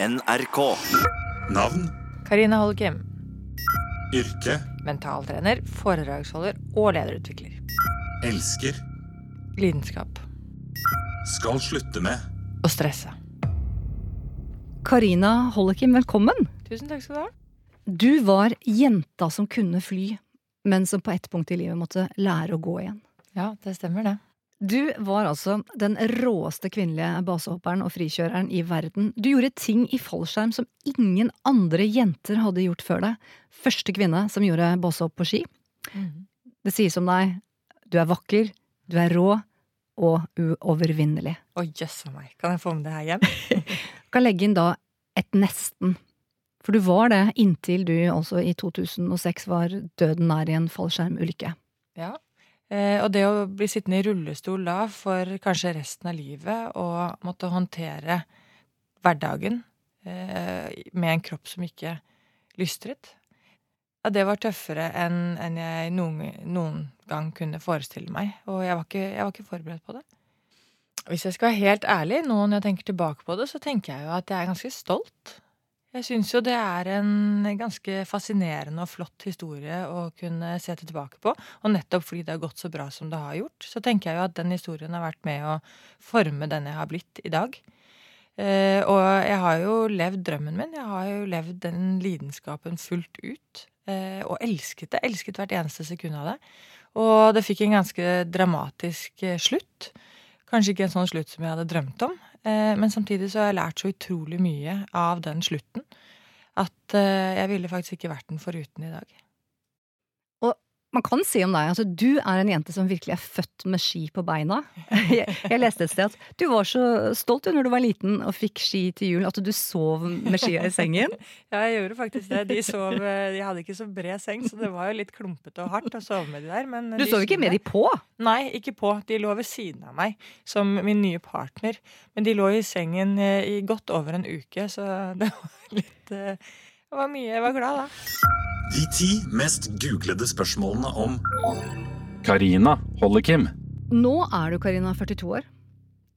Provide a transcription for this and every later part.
NRK. Navn, Karina Holkim. yrke, Mentaltrener, foredragsholder og lederutvikler. elsker, Lidenskap. skal slutte med, Å stresse. Karina Hollekim, velkommen. Tusen takk skal du ha. Du var jenta som kunne fly, men som på ett punkt i livet måtte lære å gå igjen. Ja, det stemmer det. Du var altså den råeste kvinnelige basehopperen og frikjøreren i verden. Du gjorde ting i fallskjerm som ingen andre jenter hadde gjort før deg. Første kvinne som gjorde basehopp på ski. Mm. Det sies om deg du er vakker, du er rå og uovervinnelig. Å, jøss a meg. Kan jeg få med det her hjem? kan legge inn da et nesten. For du var det inntil du altså i 2006 var døden nær i en fallskjermulykke. Ja. Eh, og det å bli sittende i rullestol da for kanskje resten av livet og måtte håndtere hverdagen eh, med en kropp som ikke lystret, ja, det var tøffere enn jeg noen, noen gang kunne forestille meg. Og jeg var, ikke, jeg var ikke forberedt på det. Hvis jeg skal være helt ærlig, nå når jeg tenker tilbake på det, så tenker jeg jo at jeg er ganske stolt. Jeg syns jo det er en ganske fascinerende og flott historie å kunne se tilbake på. Og nettopp fordi det har gått så bra som det har gjort, så tenker jeg jo at den historien har vært med å forme den jeg har blitt i dag. Eh, og jeg har jo levd drømmen min. Jeg har jo levd den lidenskapen fullt ut. Eh, og elsket det. Elsket hvert eneste sekund av det. Og det fikk en ganske dramatisk eh, slutt. Kanskje ikke en sånn slutt som jeg hadde drømt om, men samtidig så har jeg lært så utrolig mye av den slutten at eh, jeg ville faktisk ikke vært den foruten i dag. Man kan si om deg at altså, du er en jente som virkelig er født med ski på beina. Jeg, jeg leste et sted at du var så stolt du når du var liten og fikk ski til jul, at du sov med skia i sengen. Ja, jeg gjorde faktisk det. De, sov, eh, de hadde ikke så bred seng, så det var jo litt klumpete og hardt å sove med de der. Men Du de sov ikke med de på? Nei, ikke på. De lå ved siden av meg som min nye partner. Men de lå i sengen eh, i godt over en uke, så det var litt eh, Det var mye. Jeg var glad da. de ti mest googlede spørsmålene om Karina Hollekim. Nå er du, Karina, 42 år.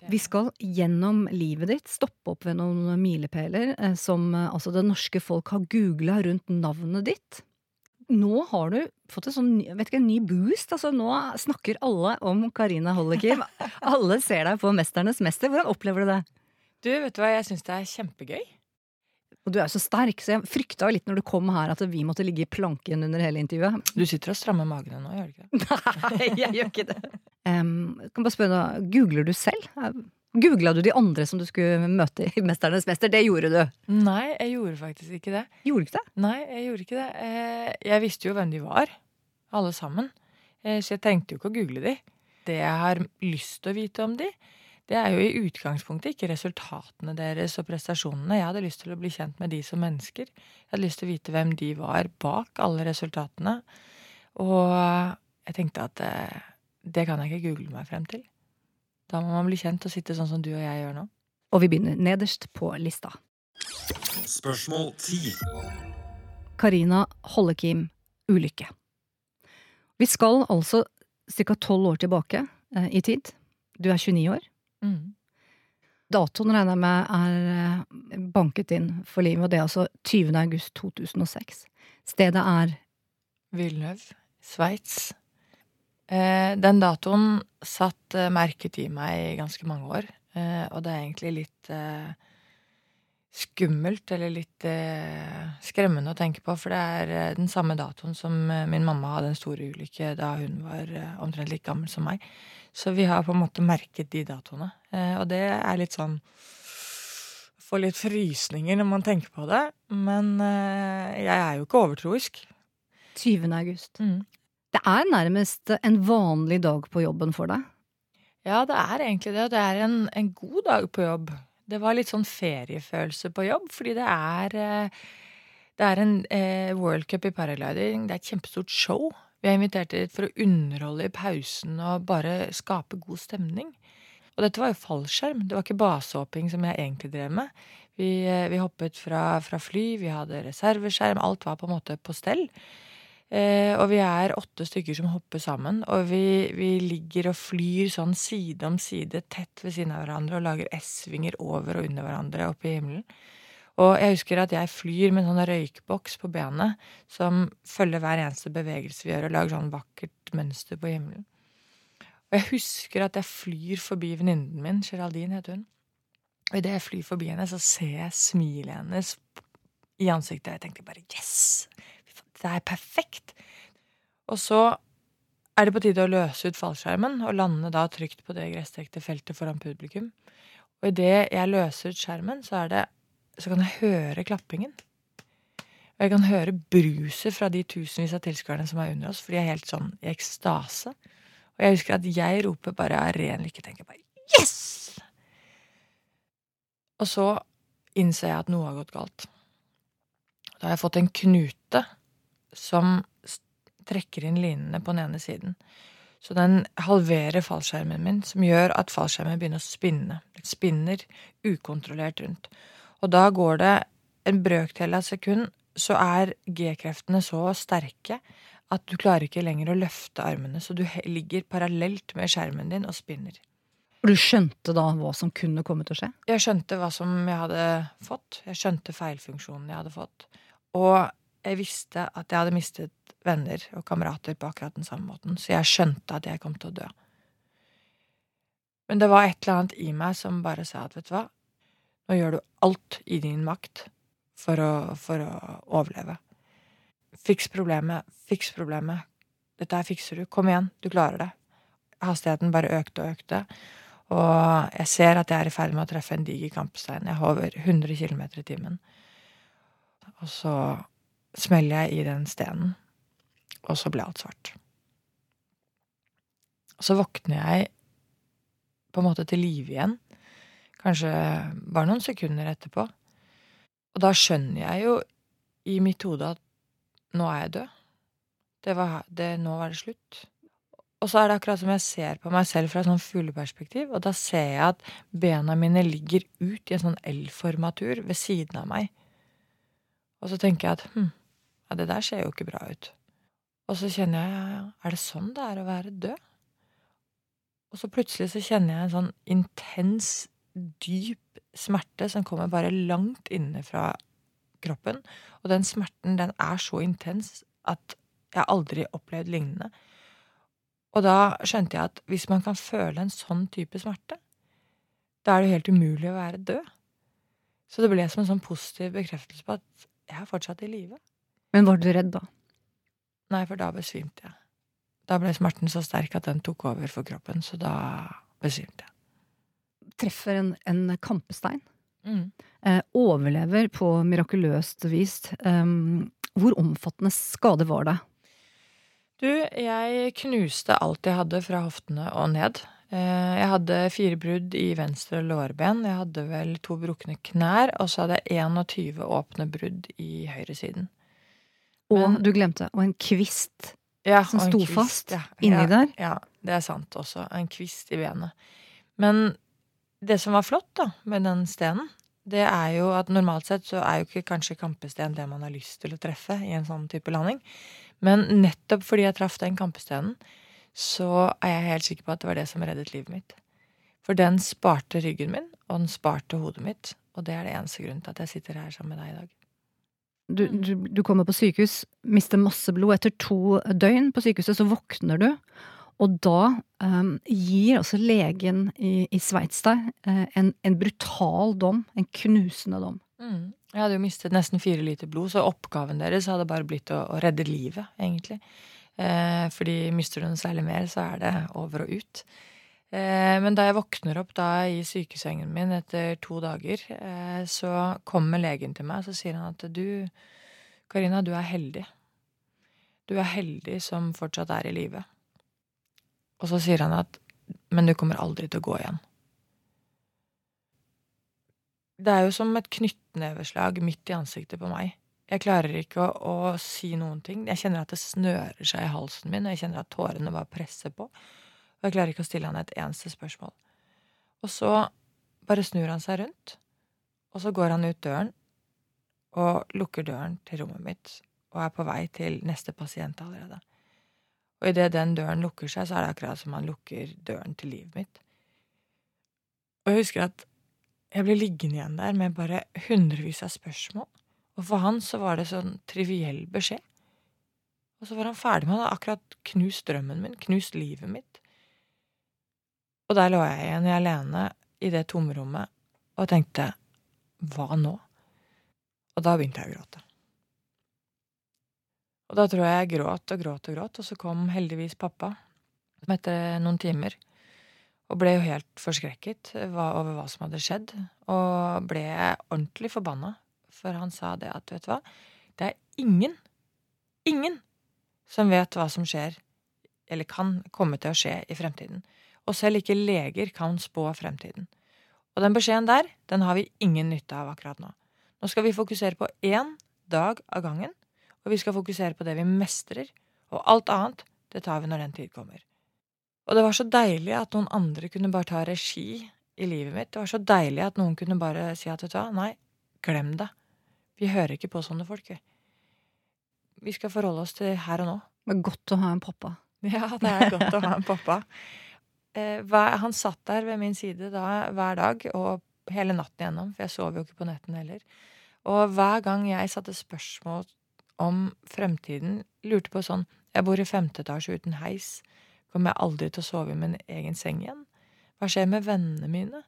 Vi skal gjennom livet ditt stoppe opp ved noen milepæler eh, som eh, altså det norske folk har googla rundt navnet ditt. Nå har du fått en sånn vet ikke, en ny boost. altså Nå snakker alle om Karina Hollekim. alle ser deg på Mesternes mester. Hvordan opplever du det? Du, vet du hva, jeg syns det er kjempegøy. Og du er jo så sterk, så jeg frykta jo litt når du kom her at vi måtte ligge i planken under hele intervjuet. Du sitter og strammer magen nå, gjør du ikke det? Nei, jeg gjør ikke det. Um, kan bare spørre deg, Googler du selv? Googla du de andre som du skulle møte i Mesternes mester? Det gjorde du. Nei, jeg gjorde faktisk ikke det. Gjorde ikke det? Nei, jeg gjorde ikke det. Eh, Jeg visste jo hvem de var, alle sammen. Eh, Så jeg trengte jo ikke å google de. Det jeg har lyst til å vite om de, det er jo i utgangspunktet ikke resultatene deres og prestasjonene. Jeg hadde lyst til å bli kjent med de som mennesker. Jeg hadde lyst til å vite hvem de var bak alle resultatene. Og jeg tenkte at eh, det kan jeg ikke google meg frem til. Da må man bli kjent og sitte sånn som du og jeg gjør nå. Og vi begynner nederst på lista. Spørsmål 10. Karina Hollekim, ulykke. Vi skal altså ca. tolv år tilbake eh, i tid. Du er 29 år. Mm. Datoen regner jeg med er eh, banket inn for livet, og det er altså 20. august 2006. Stedet er Villeneuve, Sveits. Eh, den datoen satt eh, merket i meg i ganske mange år. Og det er egentlig litt skummelt, eller litt eh, skremmende å tenke på. For det er eh, den samme datoen som eh, min mamma hadde en stor ulykke da hun var eh, omtrent like gammel som meg. Så vi har på en måte merket de datoene. Eh, og det er litt sånn Får litt frysninger når man tenker på det. Men eh, jeg er jo ikke overtroisk. 20. august. Mm. Det er nærmest en vanlig dag på jobben for deg. Ja, det er egentlig det. Og det er en, en god dag på jobb. Det var litt sånn feriefølelse på jobb, fordi det er eh, Det er en eh, World Cup i paragliding. Det er et kjempestort show. Vi er invitert dit for å underholde i pausen og bare skape god stemning. Og dette var jo fallskjerm. Det var ikke basehopping som jeg egentlig drev med. Vi, eh, vi hoppet fra, fra fly, vi hadde reserveskjerm. Alt var på en måte på stell. Eh, og vi er åtte stykker som hopper sammen. Og vi, vi ligger og flyr sånn side om side tett ved siden av hverandre og lager S-vinger over og under hverandre oppe i himmelen. Og jeg husker at jeg flyr med en sånn røykboks på benet som følger hver eneste bevegelse vi gjør, og lager sånn vakkert mønster på himmelen. Og jeg husker at jeg flyr forbi venninnen min, Geraldine heter hun. Og idet jeg flyr forbi henne, så ser jeg smilet hennes i ansiktet. Og jeg tenkte bare yes! Det er perfekt! Og så er det på tide å løse ut fallskjermen og lande da trygt på det gressdekte feltet foran publikum. Og idet jeg løser ut skjermen, så, det, så kan jeg høre klappingen. Og jeg kan høre bruset fra de tusenvis av tilskuerne som er under oss, for de er helt sånn i ekstase. Og jeg husker at jeg roper bare av ren lykke. Tenker bare yes! Og så innser jeg at noe har gått galt. Da har jeg fått en knute som trekker inn linene på den ene siden. Så den halverer fallskjermen min, som gjør at fallskjermen begynner å spinne. Den spinner ukontrollert rundt. Og da går det en brøkdel av sekund, så er G-kreftene så sterke at du klarer ikke lenger å løfte armene, så du ligger parallelt med skjermen din og spinner. Og du skjønte da hva som kunne komme til å skje? Jeg skjønte hva som jeg hadde fått. Jeg skjønte feilfunksjonen jeg hadde fått. Og jeg visste at jeg hadde mistet venner og kamerater på akkurat den samme måten, så jeg skjønte at jeg kom til å dø. Men det var et eller annet i meg som bare sa at vet du hva, nå gjør du alt i din makt for å, for å overleve. Fiks problemet, fiks problemet. Dette her fikser du. Kom igjen, du klarer det. Hastigheten bare økte og økte. Og jeg ser at jeg er i ferd med å treffe en diger kampstein. Jeg over 100 km i timen. Og så smeller jeg i den stenen, og så ble alt svart. Og så våkner jeg på en måte til live igjen, kanskje bare noen sekunder etterpå. Og da skjønner jeg jo i mitt hode at nå er jeg død. Det var, det, nå var det slutt. Og så er det akkurat som jeg ser på meg selv fra et sånn fugleperspektiv, og da ser jeg at bena mine ligger ut i en sånn L-formatur ved siden av meg. Og så tenker jeg at hm, ja, det der ser jo ikke bra ut. Og så kjenner jeg er det sånn det er å være død? Og så plutselig så kjenner jeg en sånn intens, dyp smerte som kommer bare langt inne fra kroppen. Og den smerten, den er så intens at jeg aldri opplevd lignende. Og da skjønte jeg at hvis man kan føle en sånn type smerte, da er det jo helt umulig å være død. Så det ble som en sånn positiv bekreftelse på at jeg er fortsatt i live. Men var du redd da? Nei, for da besvimte jeg. Da ble smerten så sterk at den tok over for kroppen, så da besvimte jeg. Treffer en, en kampestein. Mm. Eh, overlever på mirakuløst vis. Um, hvor omfattende skade var det? Du, jeg knuste alt jeg hadde fra hoftene og ned. Eh, jeg hadde fire brudd i venstre lårben. Jeg hadde vel to brukne knær, og så hadde jeg 21 åpne brudd i høyresiden. Og Men- du glemte, og en kvist Ja, som sto kvist, fast ja. inni ja, der. Ja, det er sant også. En kvist i benet. Men det som var flott da, med den stenen, det er jo at normalt sett så er jo ikke kanskje kampesten det man har lyst til å treffe i en sånn type landing. Men nettopp fordi jeg traff den kampestenen, så er jeg helt sikker på at det var det som reddet livet mitt. For den sparte ryggen min, og den sparte hodet mitt. Og det er det eneste grunnen til at jeg sitter her sammen med deg i dag. Du, du, du kommer på sykehus, mister masse blod. Etter to døgn på sykehuset så våkner du. Og da um, gir altså legen i, i Sveits deg uh, en, en brutal dom. En knusende dom. Mm. Jeg hadde jo mistet nesten fire liter blod, så oppgaven deres hadde bare blitt å, å redde livet, egentlig. Eh, fordi mister du noe særlig mer, så er det over og ut. Eh, men da jeg våkner opp da i sykesengen min etter to dager, eh, så kommer legen til meg og sier han at du, Karina, du er heldig. Du er heldig som fortsatt er i live. Og så sier han at men du kommer aldri til å gå igjen. Det er jo som et knyttneveslag midt i ansiktet på meg. Jeg klarer ikke å, å si noen ting. Jeg kjenner at det snører seg i halsen min, og jeg kjenner at tårene bare presser på. Og jeg klarer ikke å stille han et eneste spørsmål. Og så bare snur han seg rundt, og så går han ut døren og lukker døren til rommet mitt og er på vei til neste pasient allerede. Og idet den døren lukker seg, så er det akkurat som han lukker døren til livet mitt. Og jeg husker at jeg ble liggende igjen der med bare hundrevis av spørsmål. Og for han så var det sånn triviell beskjed. Og så var han ferdig med det. Akkurat knust drømmen min, knust livet mitt. Og der lå jeg igjen alene i det tomrommet og tenkte hva nå? Og da begynte jeg å gråte. Og da tror jeg jeg gråt og gråt og gråt, og så kom heldigvis pappa etter noen timer. Og ble jo helt forskrekket over hva som hadde skjedd, og ble ordentlig forbanna. For han sa det at, vet du hva, det er ingen, ingen som vet hva som skjer, eller kan komme til å skje i fremtiden. Og selv ikke leger kan spå fremtiden. Og den beskjeden der, den har vi ingen nytte av akkurat nå. Nå skal vi fokusere på én dag av gangen, og vi skal fokusere på det vi mestrer, og alt annet, det tar vi når den tid kommer. Og det var så deilig at noen andre kunne bare ta regi i livet mitt. Det var så deilig at noen kunne bare si at vet du hva, nei, glem det. Vi hører ikke på sånne folk, vi. Vi skal forholde oss til her og nå. Det er godt å ha en pappa. Ja, det er godt å ha en pappa. Eh, han satt der ved min side da hver dag, og hele natten igjennom, for jeg sov jo ikke på netten heller. Og hver gang jeg satte spørsmål om fremtiden, lurte på sånn Jeg bor i femte etasje uten heis. Kommer jeg aldri til å sove i min egen seng igjen? Hva skjer med vennene mine?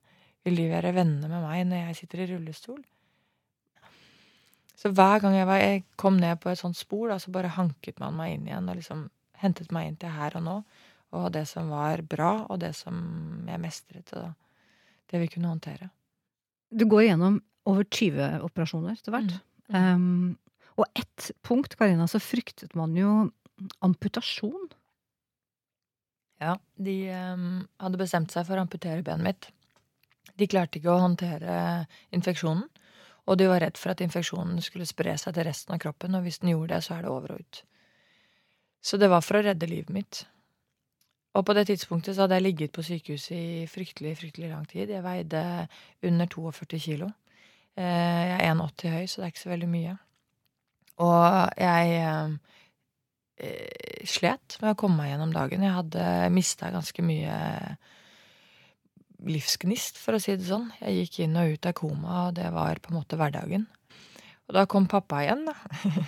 Vil de være venner med meg når jeg sitter i rullestol? Så hver gang jeg, var, jeg kom ned på et sånt spor, da, så bare hanket man meg inn igjen og liksom hentet meg inn til her og nå. Og det som var bra, og det som jeg mestret, og det vi kunne håndtere. Du går igjennom over 20 operasjoner etter hvert. Mm. Um, og ett punkt, Karina, så fryktet man jo amputasjon. Ja, de um, hadde bestemt seg for å amputere benet mitt. De klarte ikke å håndtere infeksjonen, og de var redd for at infeksjonen skulle spre seg til resten av kroppen, og hvis den gjorde det, så er det over og ut. Så det var for å redde livet mitt. Og på det tidspunktet så hadde jeg ligget på sykehuset i fryktelig, fryktelig lang tid. Jeg veide under 42 kilo. Eh, jeg er 1,80 høy, så det er ikke så veldig mye. Og jeg eh, slet med å komme meg gjennom dagen. Jeg hadde mista ganske mye livsgnist, for å si det sånn. Jeg gikk inn og ut av koma, og det var på en måte hverdagen. Og da kom pappa igjen, da.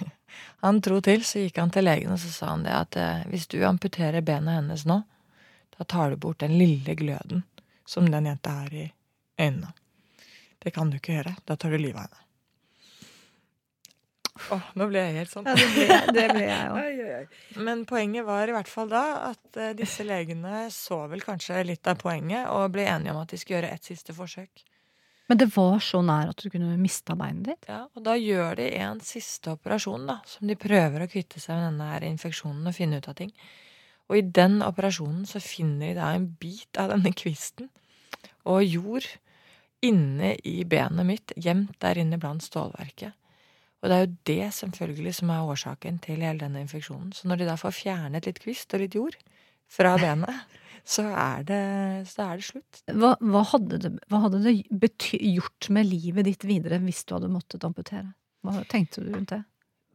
Han tro til, så gikk han til legen og så sa han det at eh, hvis du amputerer benet hennes nå, da tar du bort den lille gløden som den jenta har i øynene. Det kan du ikke gjøre. Da tar du livet av henne. Åh, nå ble jeg helt sånn. Ja, det ble, det ble jeg òg. Men poenget var i hvert fall da at uh, disse legene så vel kanskje litt av poenget og ble enige om at de skulle gjøre et siste forsøk. Men det var så nær at du kunne mista beinet ditt? Ja, og da gjør de en siste operasjon, da, som de prøver å kvitte seg med denne her infeksjonen og finne ut av ting. Og i den operasjonen så finner de da en bit av denne kvisten og jord inne i benet mitt, gjemt der inne blant stålverket. Og det er jo det selvfølgelig som er årsaken til hele denne infeksjonen. Så når de da får fjernet litt kvist og litt jord fra benet, så er det, så er det slutt. Hva, hva, hadde det, hva hadde det bety gjort med livet ditt videre hvis du hadde måttet amputere? Hva tenkte du rundt det?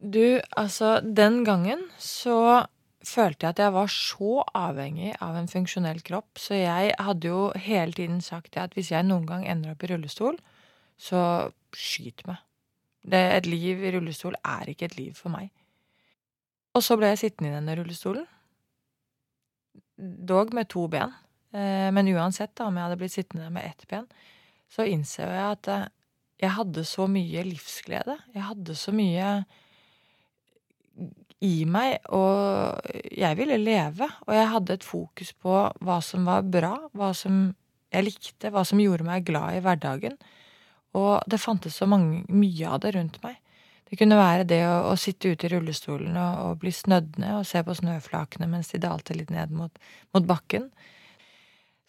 Du, altså, den gangen så følte jeg at jeg var så avhengig av en funksjonell kropp, så jeg hadde jo hele tiden sagt at hvis jeg noen gang ender opp i rullestol, så skyt meg. Det, et liv i rullestol er ikke et liv for meg. Og så ble jeg sittende i denne rullestolen. Dog med to ben. Eh, men uansett da, om jeg hadde blitt sittende med ett ben, så innser jeg at eh, jeg hadde så mye livsglede. Jeg hadde så mye i meg, og jeg ville leve. Og jeg hadde et fokus på hva som var bra, hva som jeg likte, hva som gjorde meg glad i hverdagen. Og det fantes så mange, mye av det rundt meg. Det kunne være det å, å sitte ute i rullestolen og, og, bli snødd ned og se på snøflakene mens de dalte litt ned mot, mot bakken.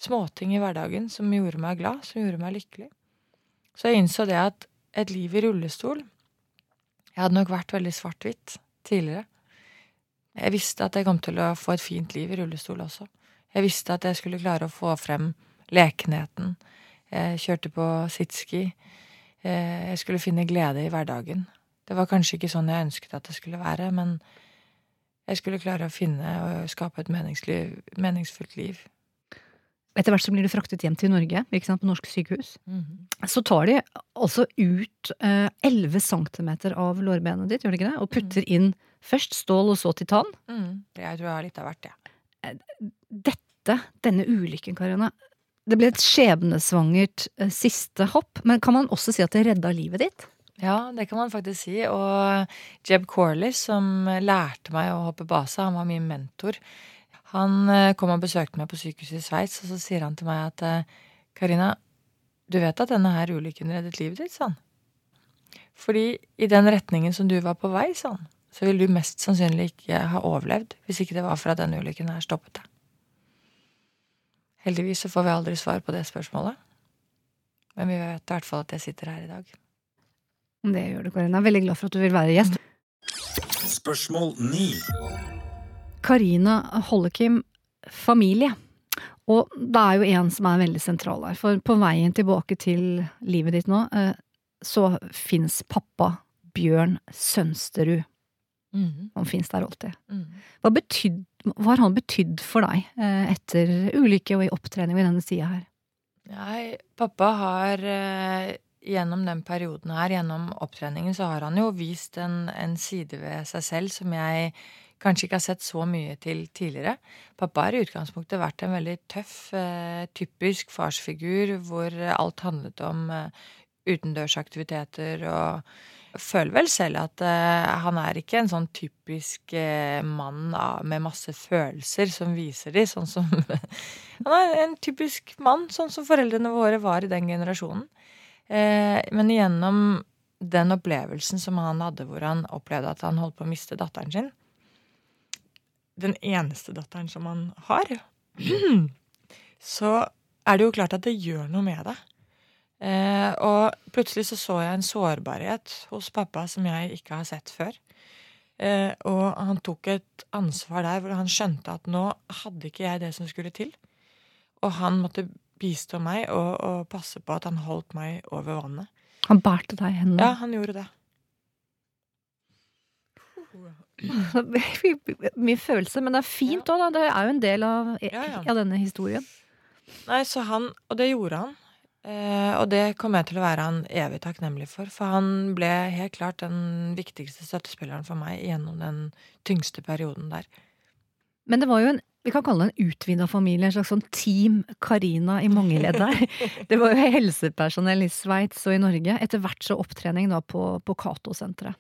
Småting i hverdagen som gjorde meg glad, som gjorde meg lykkelig. Så jeg innså det at et liv i rullestol Jeg hadde nok vært veldig svart-hvitt tidligere. Jeg visste at jeg kom til å få et fint liv i rullestol også. Jeg visste at jeg skulle klare å få frem lekenheten, jeg kjørte på sitski. Eh, jeg skulle finne glede i hverdagen. Det var kanskje ikke sånn jeg ønsket at det skulle være, men jeg skulle klare å finne og skape et meningsfullt liv. etter hvert så blir du fraktet hjem til Norge, ikke sant, på norsk sykehus. Mhm. Så tar de altså ut eh, 11 centimeter av lårbenet ditt, gjør de ikke det? Og putter inn først stål og så titan. Mhm. Jeg tror jeg har litt av hvert, jeg. Dette, denne ulykken, Karina, det ble et skjebnesvangert eh, siste hopp, men kan man også si at det redda livet ditt? Ja, det kan man faktisk si. Og Jeb Corley, som lærte meg å hoppe base, han var min mentor. Han eh, kom og besøkte meg på sykehuset i Sveits, og så sier han til meg at eh, Karina, du vet at denne her ulykken reddet livet ditt, sa han. Fordi i den retningen som du var på vei, sa han, så vil du mest sannsynlig ikke ha overlevd hvis ikke det var for at denne ulykken her stoppet deg. Heldigvis så får vi aldri svar på det spørsmålet. Men vi vet i hvert fall at jeg sitter her i dag. Det gjør du, Karina. Jeg er veldig glad for at du vil være gjest. Spørsmål 9. Karina Hollekim, familie. Og det er jo en som er veldig sentral her, for på veien tilbake til livet ditt nå, eh, så fins pappa Bjørn Sønsterud. Mhm. Han fins der alltid. Mm. Hva, betyd, hva har han betydd for deg eh, etter ulykke og i opptrening ved denne sida her? Nei, pappa har eh, gjennom den perioden her, gjennom opptreningen, så har han jo vist en, en side ved seg selv som jeg kanskje ikke har sett så mye til tidligere. Pappa har i utgangspunktet vært en veldig tøff, eh, typisk farsfigur hvor alt handlet om utendørsaktiviteter og føler vel selv at uh, han er ikke en sånn typisk uh, mann av, med masse følelser som viser de, sånn som Han er en typisk mann, sånn som foreldrene våre var i den generasjonen. Uh, men gjennom den opplevelsen som han hadde, hvor han opplevde at han holdt på å miste datteren sin Den eneste datteren som han har. Så er det jo klart at det gjør noe med deg. Eh, og plutselig så så jeg en sårbarhet hos pappa som jeg ikke har sett før. Eh, og han tok et ansvar der hvor han skjønte at nå hadde ikke jeg det som skulle til. Og han måtte bistå meg og, og passe på at han holdt meg over vannet. Han bærte deg i hendene. Ja, han gjorde det. Mye følelse, men det er fint òg, da. Det er jo en del av, Ja, ja. av denne historien. Nei, så han Og det gjorde han. Eh, og det kommer jeg til å være han evig takknemlig for. For han ble helt klart den viktigste støttespilleren for meg gjennom den tyngste perioden der. Men det var jo en vi kan kalle det en utvida familie, en slags sånn Team Karina i mange ledd her. Det var jo helsepersonell i Sveits og i Norge. Etter hvert så opptrening da på, på Cato-senteret.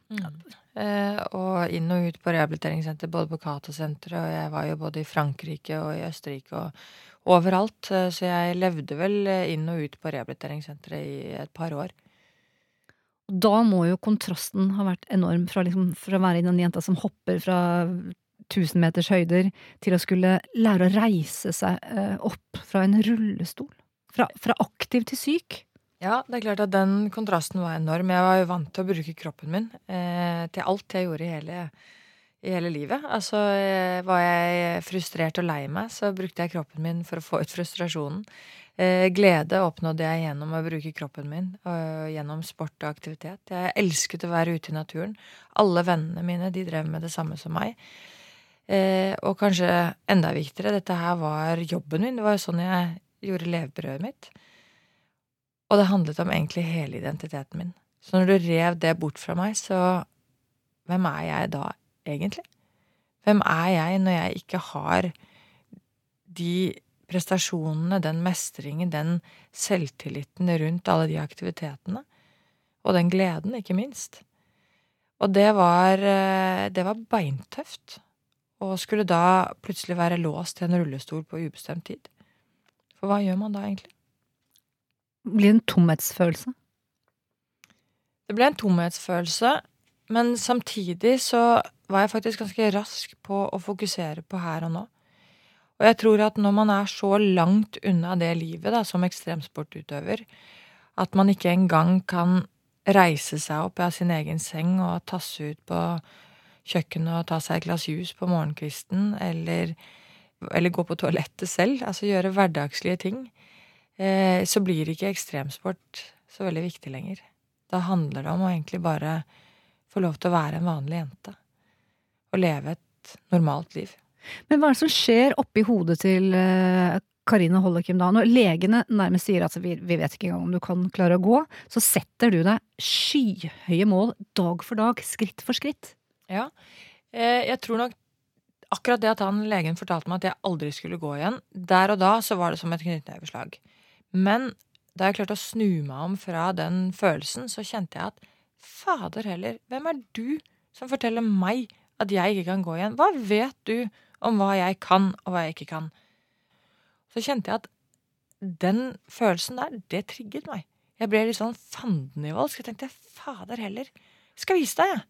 Eh, og inn og ut på rehabiliteringssenter, både på Cato-senteret, og jeg var jo både i Frankrike og i Østerrike og overalt. eh, Så jeg levde vel eh, inn og ut på rehabiliteringssenteret i et par år. Da må jo kontrasten ha vært enorm fra, liksom, fra å være den jenta som hopper fra 1000 meters høyder, til å skulle lære å reise seg eh, opp fra en rullestol. Fra, fra aktiv til syk. Ja, det er klart at den kontrasten var enorm. Jeg var jo vant til å bruke kroppen min eh, til alt jeg gjorde i hele, i hele livet. Altså, eh, var jeg frustrert og lei meg, så brukte jeg kroppen min for å få ut frustrasjonen. Eh, glede oppnådde jeg gjennom å bruke kroppen min, og gjennom sport og aktivitet. Jeg elsket å være ute i naturen. Alle vennene mine de drev med det samme som meg. Eh, og kanskje enda viktigere, dette her var jobben min. Det var jo sånn jeg gjorde levebrødet mitt. Og det handlet om egentlig hele identiteten min. Så når du rev det bort fra meg, så hvem er jeg da, egentlig? Hvem er jeg når jeg ikke har de prestasjonene, den mestringen, den selvtilliten rundt alle de aktivitetene? Og den gleden, ikke minst. Og det var, eh, det var beintøft. Og skulle da plutselig være låst til en rullestol på ubestemt tid. For hva gjør man da, egentlig? Blir det en tomhetsfølelse. Det ble en tomhetsfølelse, men samtidig så var jeg faktisk ganske rask på å fokusere på her og nå. Og jeg tror at når man er så langt unna det livet da, som ekstremsportutøver, at man ikke engang kan reise seg opp av sin egen seng og tasse ut på kjøkkenet og ta seg et glass juice på morgenkvisten, eller, eller gå på toalettet selv, altså gjøre hverdagslige ting, eh, så blir ikke ekstremsport så veldig viktig lenger. Da handler det om å egentlig bare få lov til å være en vanlig jente. Og leve et normalt liv. Men hva er det som skjer oppi hodet til Karine Karina Hollekim, da, når legene nærmest sier at vi, vi vet ikke engang om du kan klare å gå, så setter du deg skyhøye mål dag for dag, skritt for skritt. Ja. Eh, jeg tror nok akkurat det at han legen fortalte meg at jeg aldri skulle gå igjen, der og da så var det som et knyttneveslag. Men da jeg klarte å snu meg om fra den følelsen, så kjente jeg at fader heller, hvem er du som forteller meg at jeg ikke kan gå igjen? Hva vet du om hva jeg kan, og hva jeg ikke kan? Så kjente jeg at den følelsen der, det trigget meg. Jeg ble litt sånn fandenivoldsk. Jeg tenkte fader heller, jeg skal vise deg, jeg.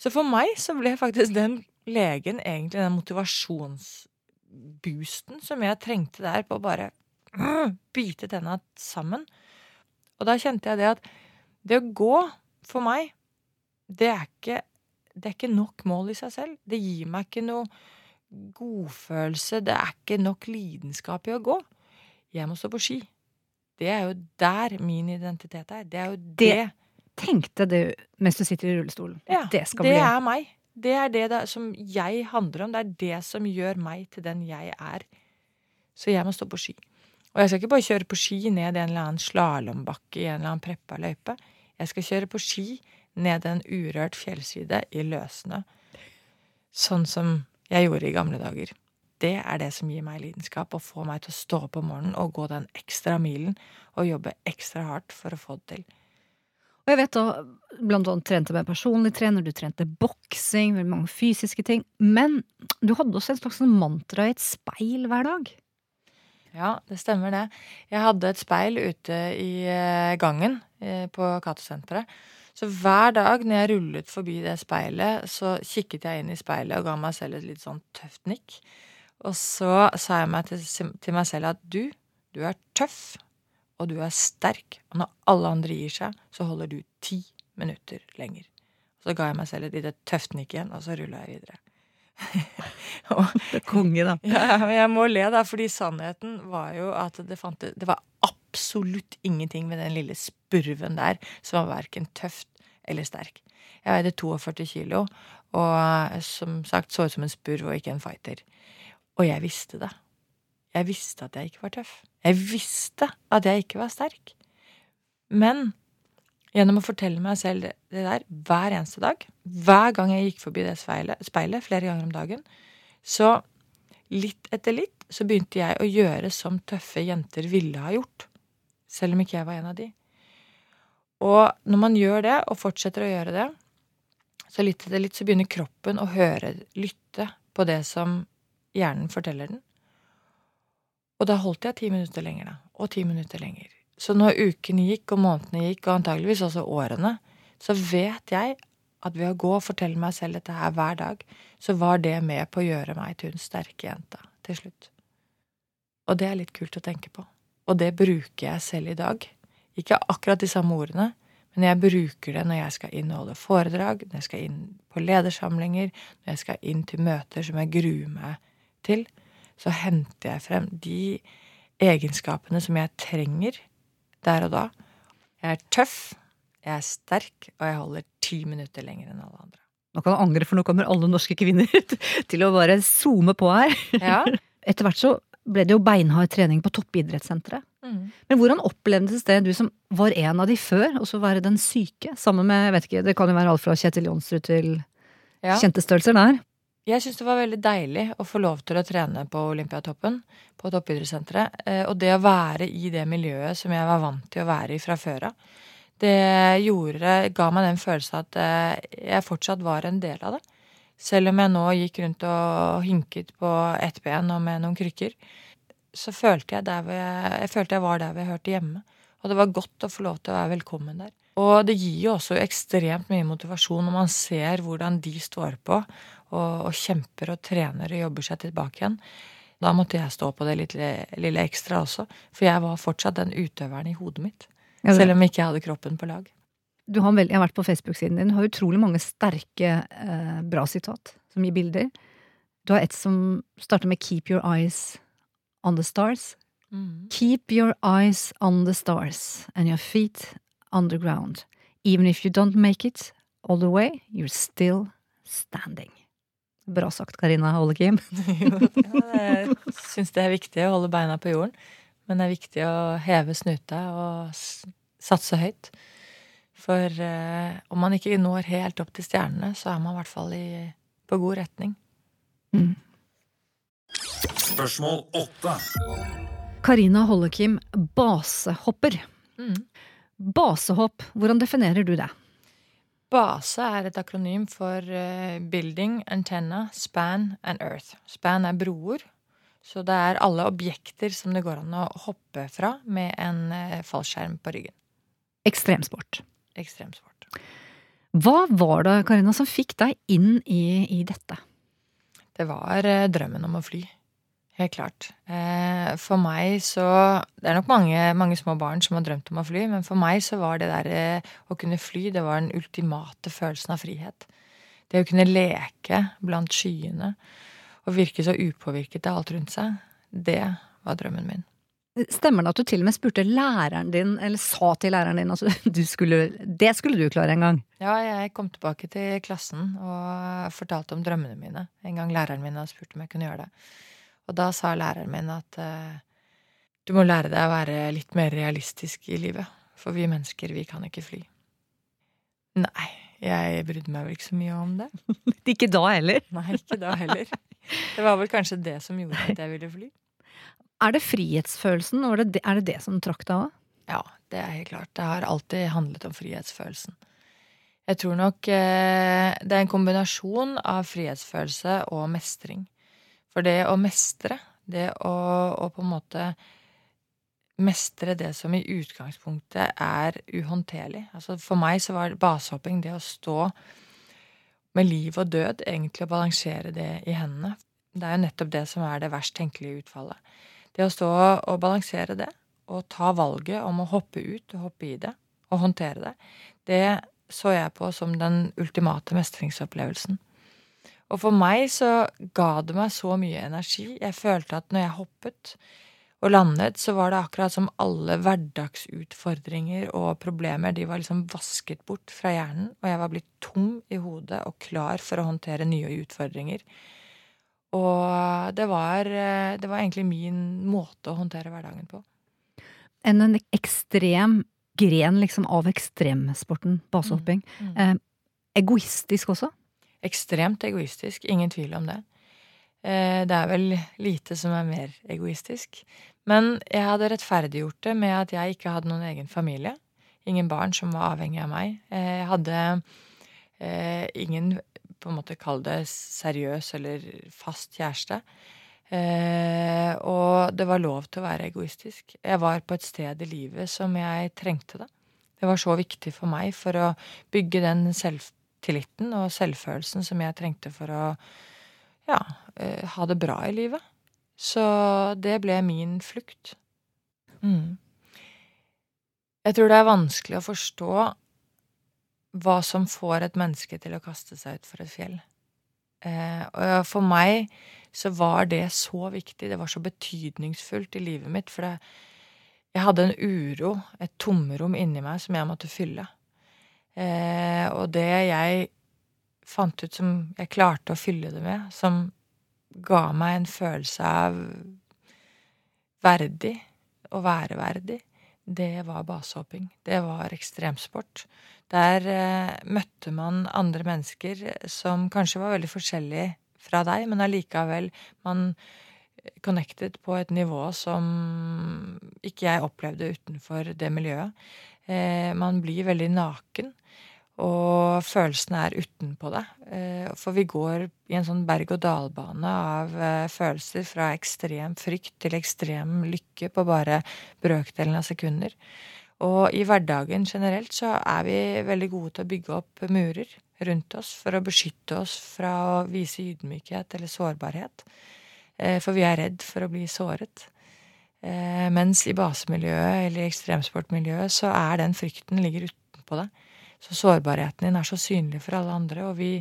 Så for meg så ble faktisk den legen egentlig den motivasjonsboosten som jeg trengte der på å bare bite tenna sammen. Og da kjente jeg det at det å gå for meg, det er ikke, det er ikke nok mål i seg selv. Det gir meg ikke noe godfølelse. Det er ikke nok lidenskap i å gå. Jeg må stå på ski. Det er jo der min identitet er. Det er jo det, det tenkte du mens du sitter i rullestolen. Ja, det skal det bli er meg. Det er det da, som jeg handler om. Det er det som gjør meg til den jeg er. Så jeg må stå på ski. Og jeg skal ikke bare kjøre på ski ned en eller annen slalåmbakke i en eller annen preppa løype. Jeg skal kjøre på ski ned en urørt fjellside i løssnø. Sånn som jeg gjorde i gamle dager. Det er det som gir meg lidenskap, og får meg til å stå opp om morgenen og gå den ekstra milen og jobbe ekstra hardt for å få det til. Og jeg vet da, blant annet trente med personlig trener, du trente boksing, veldig mange fysiske ting. Men du hadde også en slags sånn mantra i et speil hver dag. Ja, det stemmer det. Jeg hadde et speil ute i eh, gangen eh, på Cato-senteret. Så hver dag når jeg rullet forbi det speilet, så kikket jeg inn i speilet og ga meg selv et litt sånn tøft nikk. Og så sa jeg meg til, til meg selv at du, du er tøff, og du er sterk. Og når alle andre gir seg, så holder du ti minutter lenger. Så ga jeg meg selv et lite tøft nikk igjen, og så rulla jeg videre. Og, konge, da. Ja, men jeg må le, da, fordi sannheten var jo at det, fant, det var absolutt ingenting med den lille spurven der som var verken tøft eller sterk. Jeg veide 42 kilo, og som sagt så ut som en spurv og ikke en fighter. Og jeg visste det. Jeg visste at jeg ikke var tøff. Jeg visste at jeg ikke var sterk. Men gjennom å fortelle meg selv det, der hver eneste dag, hver gang jeg gikk forbi det speilet, speilet flere ganger om dagen, så litt etter litt så begynte jeg å gjøre som tøffe jenter ville ha gjort. Selv om ikke jeg var en av de. Og når man gjør det, og fortsetter å gjøre det, så litt etter litt så begynner kroppen å høre, lytte på det som hjernen forteller den. Og da holdt jeg ti minutter lenger, da. Og ti minutter lenger. Så når ukene gikk, og månedene gikk, og antageligvis også årene, så vet jeg at ved å gå og fortelle meg selv dette her hver dag, så var det med på å gjøre meg til hun sterke jenta til slutt. Og det er litt kult å tenke på. Og det bruker jeg selv i dag. Ikke akkurat de samme ordene, men jeg bruker det når jeg skal inneholde foredrag, når jeg skal inn på ledersamlinger, når jeg skal inn til møter som jeg gruer meg til så henter jeg frem de egenskapene som jeg trenger der og da. Jeg er tøff, jeg er sterk, og jeg holder ti minutter lenger enn alle andre. Nå kan du angre, for nå kommer alle norske kvinner til å bare zoome på her. Ja. Etter hvert så ble det jo beinhard trening på toppidrettssenteret. Mm. Men hvordan opplevdes det, du som var en av de før, og så være den syke? Sammen med, jeg vet ikke, det kan jo være alt fra Kjetil Jonsrud til ja. kjente størrelser der. Jeg syns det var veldig deilig å få lov til å trene på Olympiatoppen, på toppidrettssenteret. Eh, og det å være i det miljøet som jeg var vant til å være i fra før av, det gjorde, ga meg den følelsen at eh, jeg fortsatt var en del av det. Selv om jeg nå gikk rundt og hinket på ett ben og med noen krykker, så følte jeg, der jeg, jeg følte jeg var der hvor jeg hørte hjemme. Og det var godt å få lov til å være velkommen der. Og det gir jo også ekstremt mye motivasjon når man ser hvordan de står på og, og, kjemper og trener og jobber seg tilbake igjen. Da måtte jeg stå på det lille, lille ekstra også, for jeg var fortsatt den utøveren i hodet mitt. Ja, selv om ikke jeg hadde kroppen på lag. Du har vel, jeg har vært på Facebook-siden din, du har utrolig mange sterke, eh, bra sitat som gir bilder. Du har et som starter med 'Keep your eyes on the stars'. Mm. Keep your eyes on the stars and your feet on the ground. Even if you don't make it all the way, you're still standing. Bra sagt, Karina Hollekim. Jeg syns det er viktig å holde beina på jorden. Men det er viktig å heve snuta og satse høyt. For eh, om man ikke når helt opp til stjernene, så er man i hvert fall i, på god retning. Spørsmål åtte. Karina Hollekim, basehopper. Mm. Basehopp, hvordan definerer du det? Base er et akronym for eh, Building, Antenna, Span and Earth. Span er broer, så det er alle objekter som det går an å hoppe fra med en eh, fallskjerm på ryggen. Ekstremsport. Ekstremsport. Hva var det, Karina, som fikk deg inn i, i dette? Det var eh, drømmen om å fly. Helt klart. Eh, for meg så Det er nok mange, mange små barn som har drømt om å fly, men for meg så var det der eh, å kunne fly, det var den ultimate følelsen av frihet. Det å kunne leke blant skyene og virke så upåvirket av alt rundt seg, det var drømmen min. Stemmer det at du til og med spurte læreren din, eller sa til læreren din at du skulle, det skulle du klare en gang? Ja, jeg kom tilbake til klassen og fortalte om drømmene mine. En gang læreren min hadde spurt om jeg kunne gjøre det. Og da sa læreren min at uh, du må lære deg å være litt mer realistisk i livet. For vi mennesker, vi kan ikke fly. Nei, jeg brydde meg vel ikke så mye om det. Ikke da heller. Nei, ikke da heller. Det var vel kanskje det som gjorde at jeg ville fly. Er det frihetsfølelsen, og er det det, er det, det som trakk deg av? Ja, det er helt klart. Det har alltid handlet om frihetsfølelsen. Jeg tror nok eh, det er en kombinasjon av frihetsfølelse og mestring. For det å mestre, det å, å på en måte mestre det som i utgangspunktet er uhåndterlig. Altså for meg så var basehopping det å stå med liv og død, egentlig og balansere det i hendene. Det er jo nettopp det som er det verst tenkelige utfallet. Det å stå og balansere det, og ta valget om å hoppe ut og hoppe i det, og håndtere det, det så jeg på som den ultimate mestringsopplevelsen. Og for meg så ga det meg så mye energi. Jeg følte at når jeg hoppet og landet, så var det akkurat som alle hverdagsutfordringer og problemer, de var liksom vasket bort fra hjernen, og jeg var blitt tom i hodet og klar for å håndtere nye utfordringer. Og det var, eh, det var egentlig min måte å håndtere hverdagen på. En, en ekstrem gren liksom av ekstremsporten, basehopping. Mm. Eh, egoistisk også? Ekstremt egoistisk, ingen tvil om det. Eh, Det er vel lite som er mer egoistisk. Men jeg hadde rettferdiggjort det med at jeg ikke hadde noen egen familie. Ingen barn som var avhengig av meg. Eh, Jeg hadde eh, ingen, på en måte kall det seriøs eller fast kjæreste. Og det var lov til å være egoistisk. Jeg var på et sted i livet som jeg trengte det. Det var så viktig for meg for å bygge den selvtilliten og selvfølelsen som jeg trengte for å ja, eh, ha det bra i livet. Så det ble min flukt. Mm. Jeg tror det er vanskelig å forstå hva som får et menneske til å kaste seg utfor et fjell. Eh, og for meg så var det så viktig, det var så betydningsfullt i livet mitt, for det, jeg hadde en uro, et tomrom inni meg som jeg måtte fylle. Eh, og det jeg fant ut som jeg klarte å fylle det med, som ga meg en følelse av verdig, å være verdig, det var basehopping. Det var ekstremsport. Der eh, møtte man andre mennesker som kanskje var veldig forskjellige fra deg, men allikevel man connected på et nivå som ikke jeg opplevde utenfor det miljøet. Eh, man blir veldig naken, og følelsene er utenpå deg. Eh, for vi går i en sånn berg-og-dal-bane av eh, følelser fra ekstrem frykt til ekstrem lykke på bare brøkdelen av sekunder. Og i hverdagen generelt så er vi veldig gode til å bygge opp murer rundt oss for å beskytte oss fra å vise ydmykhet eller sårbarhet. Eh, For vi er redd for å bli såret. Mens i basemiljøet eller i ekstremsportmiljøet så er den frykten ligger utenpå deg. Så sårbarheten din er så synlig for alle andre, og vi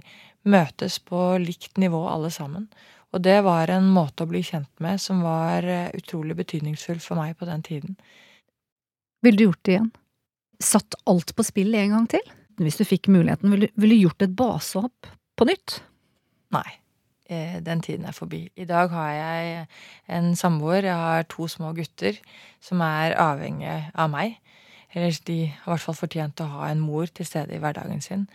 møtes på likt nivå alle sammen. Og det var en måte å bli kjent med som var eh, utrolig betydningsfull for meg på den tiden. Ville du gjort det igjen? Satt alt på spill en gang til? Hvis du fikk muligheten, ville du, gjort et basehopp på nytt? Nei. eh, den tiden er forbi. I dag har jeg en samboer, jeg har to små gutter som er avhengige av meg. Eller de har i hvert fall fortjent å ha en mor til stede i hverdagen sin.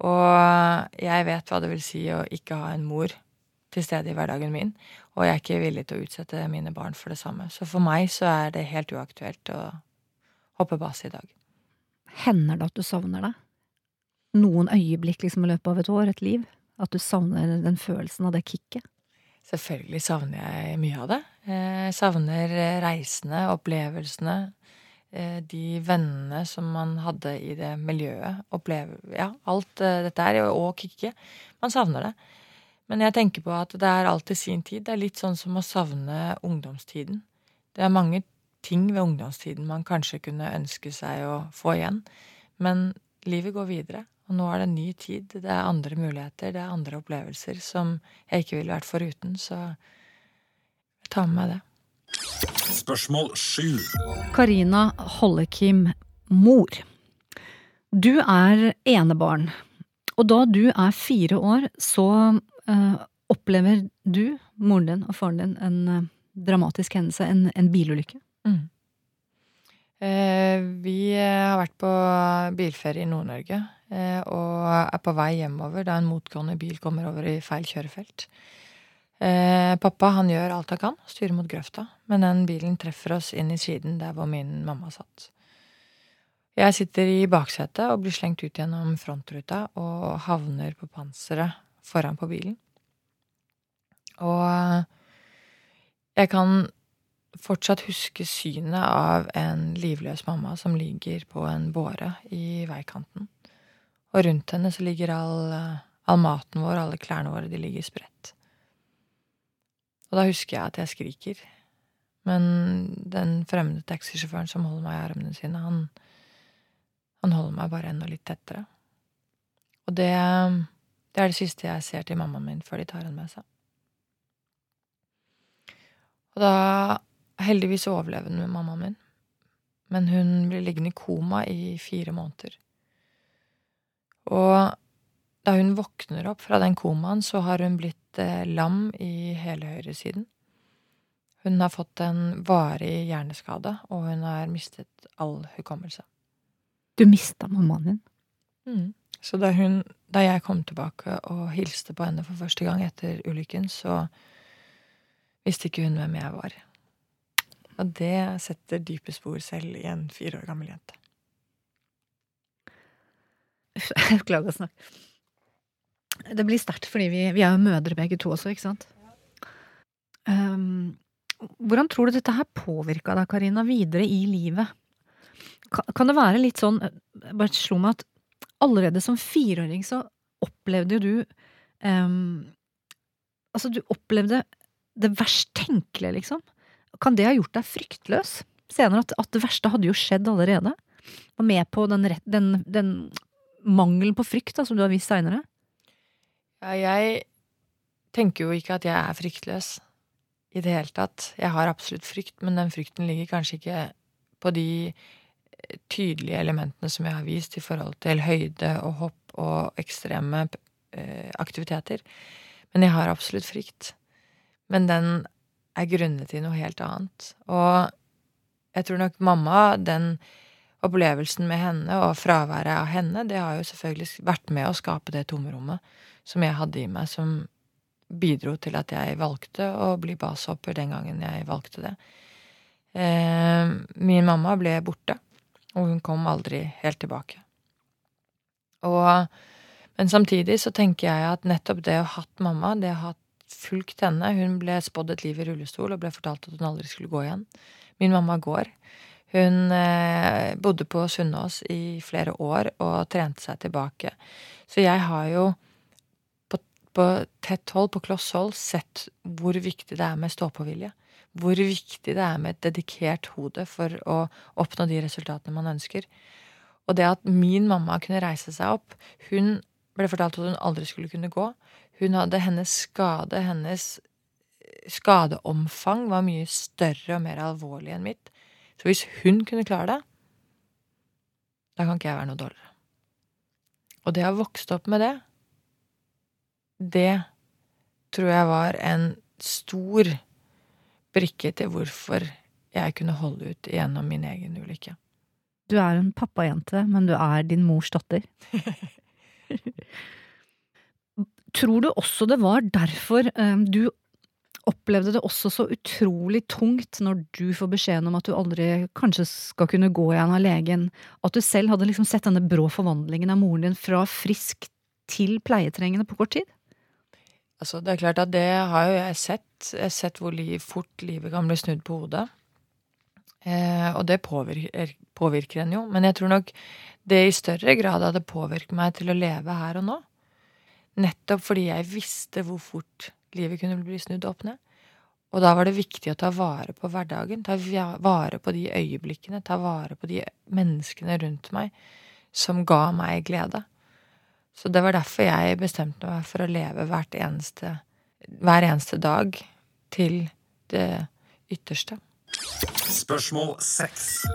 Og jeg vet hva det vil si å ikke ha en mor til stede i hverdagen min. Og jeg er ikke villig til å utsette mine barn for det samme. Så for meg så er det helt uaktuelt å hoppe base i dag. Hender det at du savner det? Noen øyeblikk liksom i løpet av et år, et liv? At du savner den følelsen av det kicket? Selvfølgelig savner jeg mye av det. Jeg savner reisene, opplevelsene. Eh, De vennene som man hadde i det miljøet. Oppleve, ja, alt eh, dette her. Og Kikke. Man savner det. Men jeg tenker på at det er alltid sin tid. Det er litt sånn som å savne ungdomstiden. Det er mange ting ved ungdomstiden man kanskje kunne ønske seg å få igjen. Men livet går videre, og nå er det en ny tid. Det er andre muligheter, det er andre opplevelser som jeg ikke ville vært foruten. Så jeg tar med meg det. Spørsmål sju. Karina Hollekim, mor. Du er enebarn, og da du er fire år, så eh, opplever du, moren din og faren din en eh, dramatisk hendelse, en, en bilulykke. Mm. Eh, vi eh, har vært på bilferie i Nord-Norge eh, og er på vei hjemover da en motgående bil kommer over i feil kjørefelt. Eh, pappa han gjør alt han kan, styrer mot grøfta, men den bilen treffer oss inn i siden der hvor min mamma satt. Jeg sitter i baksetet og blir slengt ut gjennom frontruta og havner på panseret foran på bilen. Og jeg kan fortsatt huske synet av en livløs mamma som ligger på en båre i veikanten. Og rundt henne så ligger all, all maten vår, alle klærne våre, de ligger spredt. Og da husker jeg at jeg skriker. Men den fremmede taxisjåføren som holder meg i armene sine, han, han holder meg bare enda litt tettere. Og det, det er det siste jeg ser til mammaen min før de tar henne med seg. Og da Heldigvis overlever hun med mammaen min, men hun blir liggende i koma i fire måneder. Og da hun våkner opp fra den komaen, så har hun blitt eh, lam i hele høyresiden. Hun har fått en varig hjerneskade, og hun har mistet all hukommelse. Du mista mammaen din. Mm. Så da, hun, da jeg kom tilbake og hilste på henne for første gang etter ulykken, så visste ikke hun hvem jeg var. Og det setter dype spor selv i en fire år gammel jente. Jeg beklager å snakke. Det blir sterkt, fordi vi, vi er jo mødre begge to også, ikke sant? Um, hvordan tror du dette her påvirka deg, Karina, videre i livet? Kan, kan det være litt sånn bare slo meg at allerede som fireåring så opplevde jo du um, Altså, du opplevde det verst tenkelige, liksom. Kan det ha gjort deg fryktløs? Senere at, at det verste hadde jo skjedd allerede? Var med på den, den, den mangelen på frykt da, som du har vist seinere? Ja, jeg tenker jo ikke at jeg er fryktløs i det hele tatt. Jeg har absolutt frykt, men den frykten ligger kanskje ikke på de eh, tydelige elementene som jeg har vist i forhold til høyde og hopp og ekstreme eh, aktiviteter. Men jeg har absolutt frykt. Men den er grunnet i noe helt annet. Og jeg tror nok mamma, den opplevelsen med henne og fraværet av henne, det har jo selvfølgelig vært med å skape det tomrommet som jeg hadde i meg, som bidro til at jeg valgte å bli basehopper den gangen jeg valgte det. Eh, min mamma ble borte, og hun kom aldri helt tilbake. Og, men samtidig så tenker jeg at nettopp det å ha hatt mamma, det å ha fulgt henne Hun ble spådd et liv i rullestol og ble fortalt at hun aldri skulle gå igjen. Min mamma går. Hun eh, bodde på Sunnaas i flere år og trente seg tilbake. Så jeg har jo på, tett hold, på kloss hold, sett hvor viktig det er med stå-på-vilje. Hvor viktig det er med et dedikert hode for å oppnå de resultatene man ønsker. Og det at min mamma kunne reise seg opp Hun ble fortalt at hun aldri skulle kunne gå. Hun hadde hennes skade, hennes skadeomfang var mye større og mer alvorlig enn mitt. Så hvis hun kunne klare det, da kan ikke jeg være noe dårligere. Og det å ha vokst opp med det, det tror jeg var en stor brikke til hvorfor jeg kunne holde ut gjennom min egen ulykke. Du er en pappajente, men du er din mors datter. Tror du også det var derfor eh, du opplevde det også så utrolig tungt når du får beskjeden om at du aldri kanskje skal kunne gå igjen av legen, at du selv hadde liksom sett denne brå forvandlingen av moren din fra frisk til pleietrengende på kort tid? Altså, det er klart at det har jo jeg sett. Jeg har sett hvor liv, fort livet kan bli snudd på hodet. Eh, og det påvirker, påvirker en jo. Men jeg tror nok det i større grad hadde påvirket meg til å leve her og nå. Nettopp fordi jeg visste hvor fort livet kunne bli snudd opp ned. Og da var det viktig å ta vare på hverdagen, ta vare på de øyeblikkene, ta vare på de menneskene rundt meg som ga meg glede. Så det var derfor jeg bestemte meg for å leve hvert eneste, hver eneste dag til det ytterste. Spørsmål seks.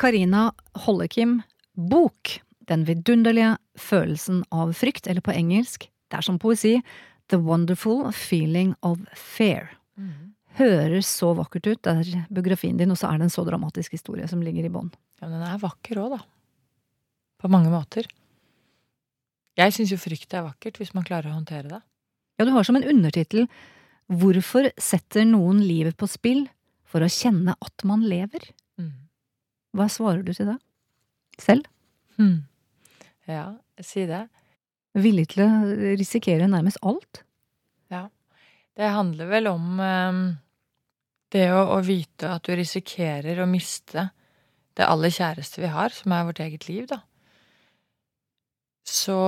Karina Hollekim, bok. Den vidunderlige følelsen av frykt, eller på engelsk, det er som poesi, The Wonderful Feeling of Fear. Mm. Høres så vakkert ut, det er biografien din, og så er det en så dramatisk historie som ligger i bånn. Ja, men den er vakker òg, da. På mange måter. Jeg syns jo frykt er vakkert, hvis man klarer å håndtere det. Ja, du har som en undertittel Hvorfor setter noen livet på spill for å kjenne at man lever? Mm. Hva svarer du til det? Selv? Hmm. Ja, si det. Villig til å risikere nærmest alt? Ja. Det handler vel om eh, det å, å, vite at du risikerer å miste det aller kjæreste vi har, som er vårt eget liv, da. Så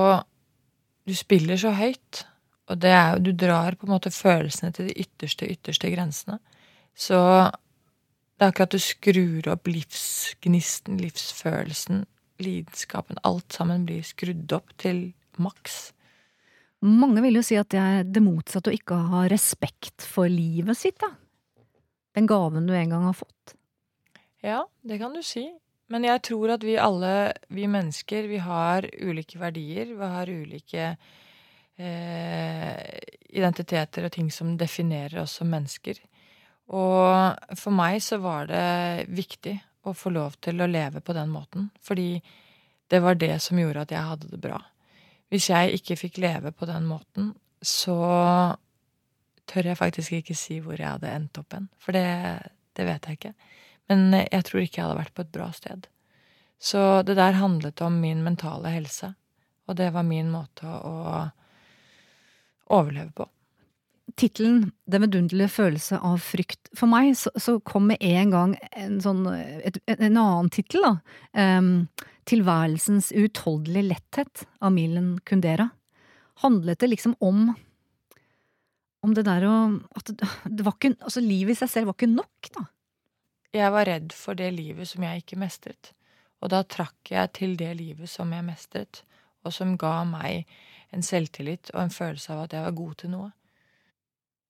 du spiller så høyt og det er jo Du drar på en måte følelsene til de ytterste, ytterste grensene. Så det er akkurat du skrur opp livsgnisten, livsfølelsen, lidenskapen. Alt sammen blir skrudd opp til maks. Mange vil jo si at det er det motsatte å ikke ha respekt for livet sitt, da. Den gaven du en gang har fått. Ja, det kan du si. Men jeg tror at vi alle, vi mennesker, vi har ulike verdier. Vi har ulike eh, identiteter og ting som definerer oss som mennesker. Og for meg så var det viktig å få lov til å leve på den måten, fordi det var det som gjorde at jeg hadde det bra. Hvis jeg ikke fikk leve på den måten, så tør jeg faktisk ikke si hvor jeg hadde endt opp hen. For det, det vet jeg ikke. Men jeg tror ikke jeg hadde vært på et bra sted. Så det der handlet om min mentale helse, og det var min måte å overleve på. Tittelen 'Den vidunderlige følelse av frykt'. For meg så, så kom med en gang en, sånn, et, en annen tittel, da. Um, 'Tilværelsens uutholdelige letthet' av Milen Kundera. Handlet det liksom om om det der å At det, det var ikke Altså, livet i seg selv var ikke nok, da. Jeg var redd for det livet som jeg ikke mestret. Og da trakk jeg til det livet som jeg mestret, og som ga meg en selvtillit og en følelse av at jeg var god til noe.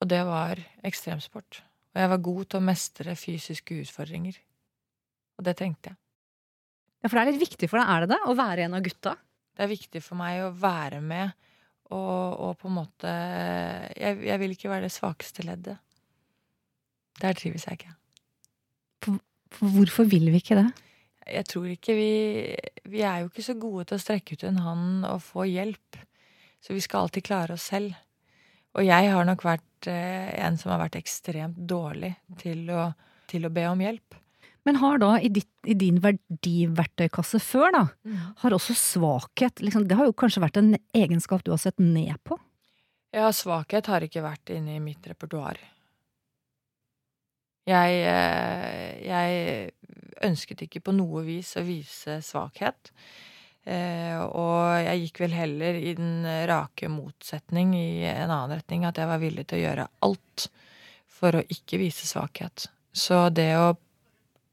Og det var ekstremsport. Og jeg var god til å mestre fysiske utfordringer. Og det trengte jeg. Ja, For det er litt viktig for deg, er det det? Å være en av gutta? Det er viktig for meg å være med og, og på en måte jeg, jeg, vil ikke være det svakeste leddet. Der trives jeg ikke. For, for hvorfor vil vi ikke det? Jeg tror ikke vi Vi er jo ikke så gode til å strekke ut en hånd og få hjelp. Så vi skal alltid klare oss selv. Og jeg har nok vært eh, en som har vært ekstremt dårlig til å, til å be om hjelp. Men har da i, ditt, i din verdiverktøykasse før, da, mm. har også svakhet liksom, Det har jo kanskje vært en egenskap du har sett ned på? Ja, svakhet har ikke vært inne i mitt repertoar. Jeg, eh, jeg ønsket ikke på noe vis å vise svakhet. Eh, og jeg gikk vel heller i den rake motsetning i en annen retning, at jeg var villig til å gjøre alt for å ikke vise svakhet. Så det å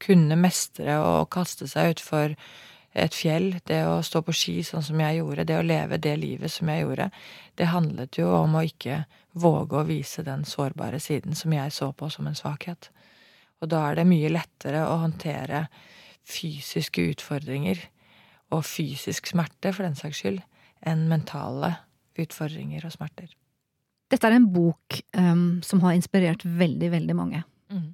kunne mestre og kaste seg utfor et fjell, det å stå på ski sånn som jeg gjorde, det å leve det livet som jeg gjorde, det handlet jo om å ikke våge å vise den sårbare siden som jeg så på som en svakhet. Og da er det mye lettere å håndtere fysiske utfordringer og fysisk smerte, for den saks skyld, enn mentale utfordringer og smerter. Dette er en bok um, som har inspirert veldig, veldig mange. Mm.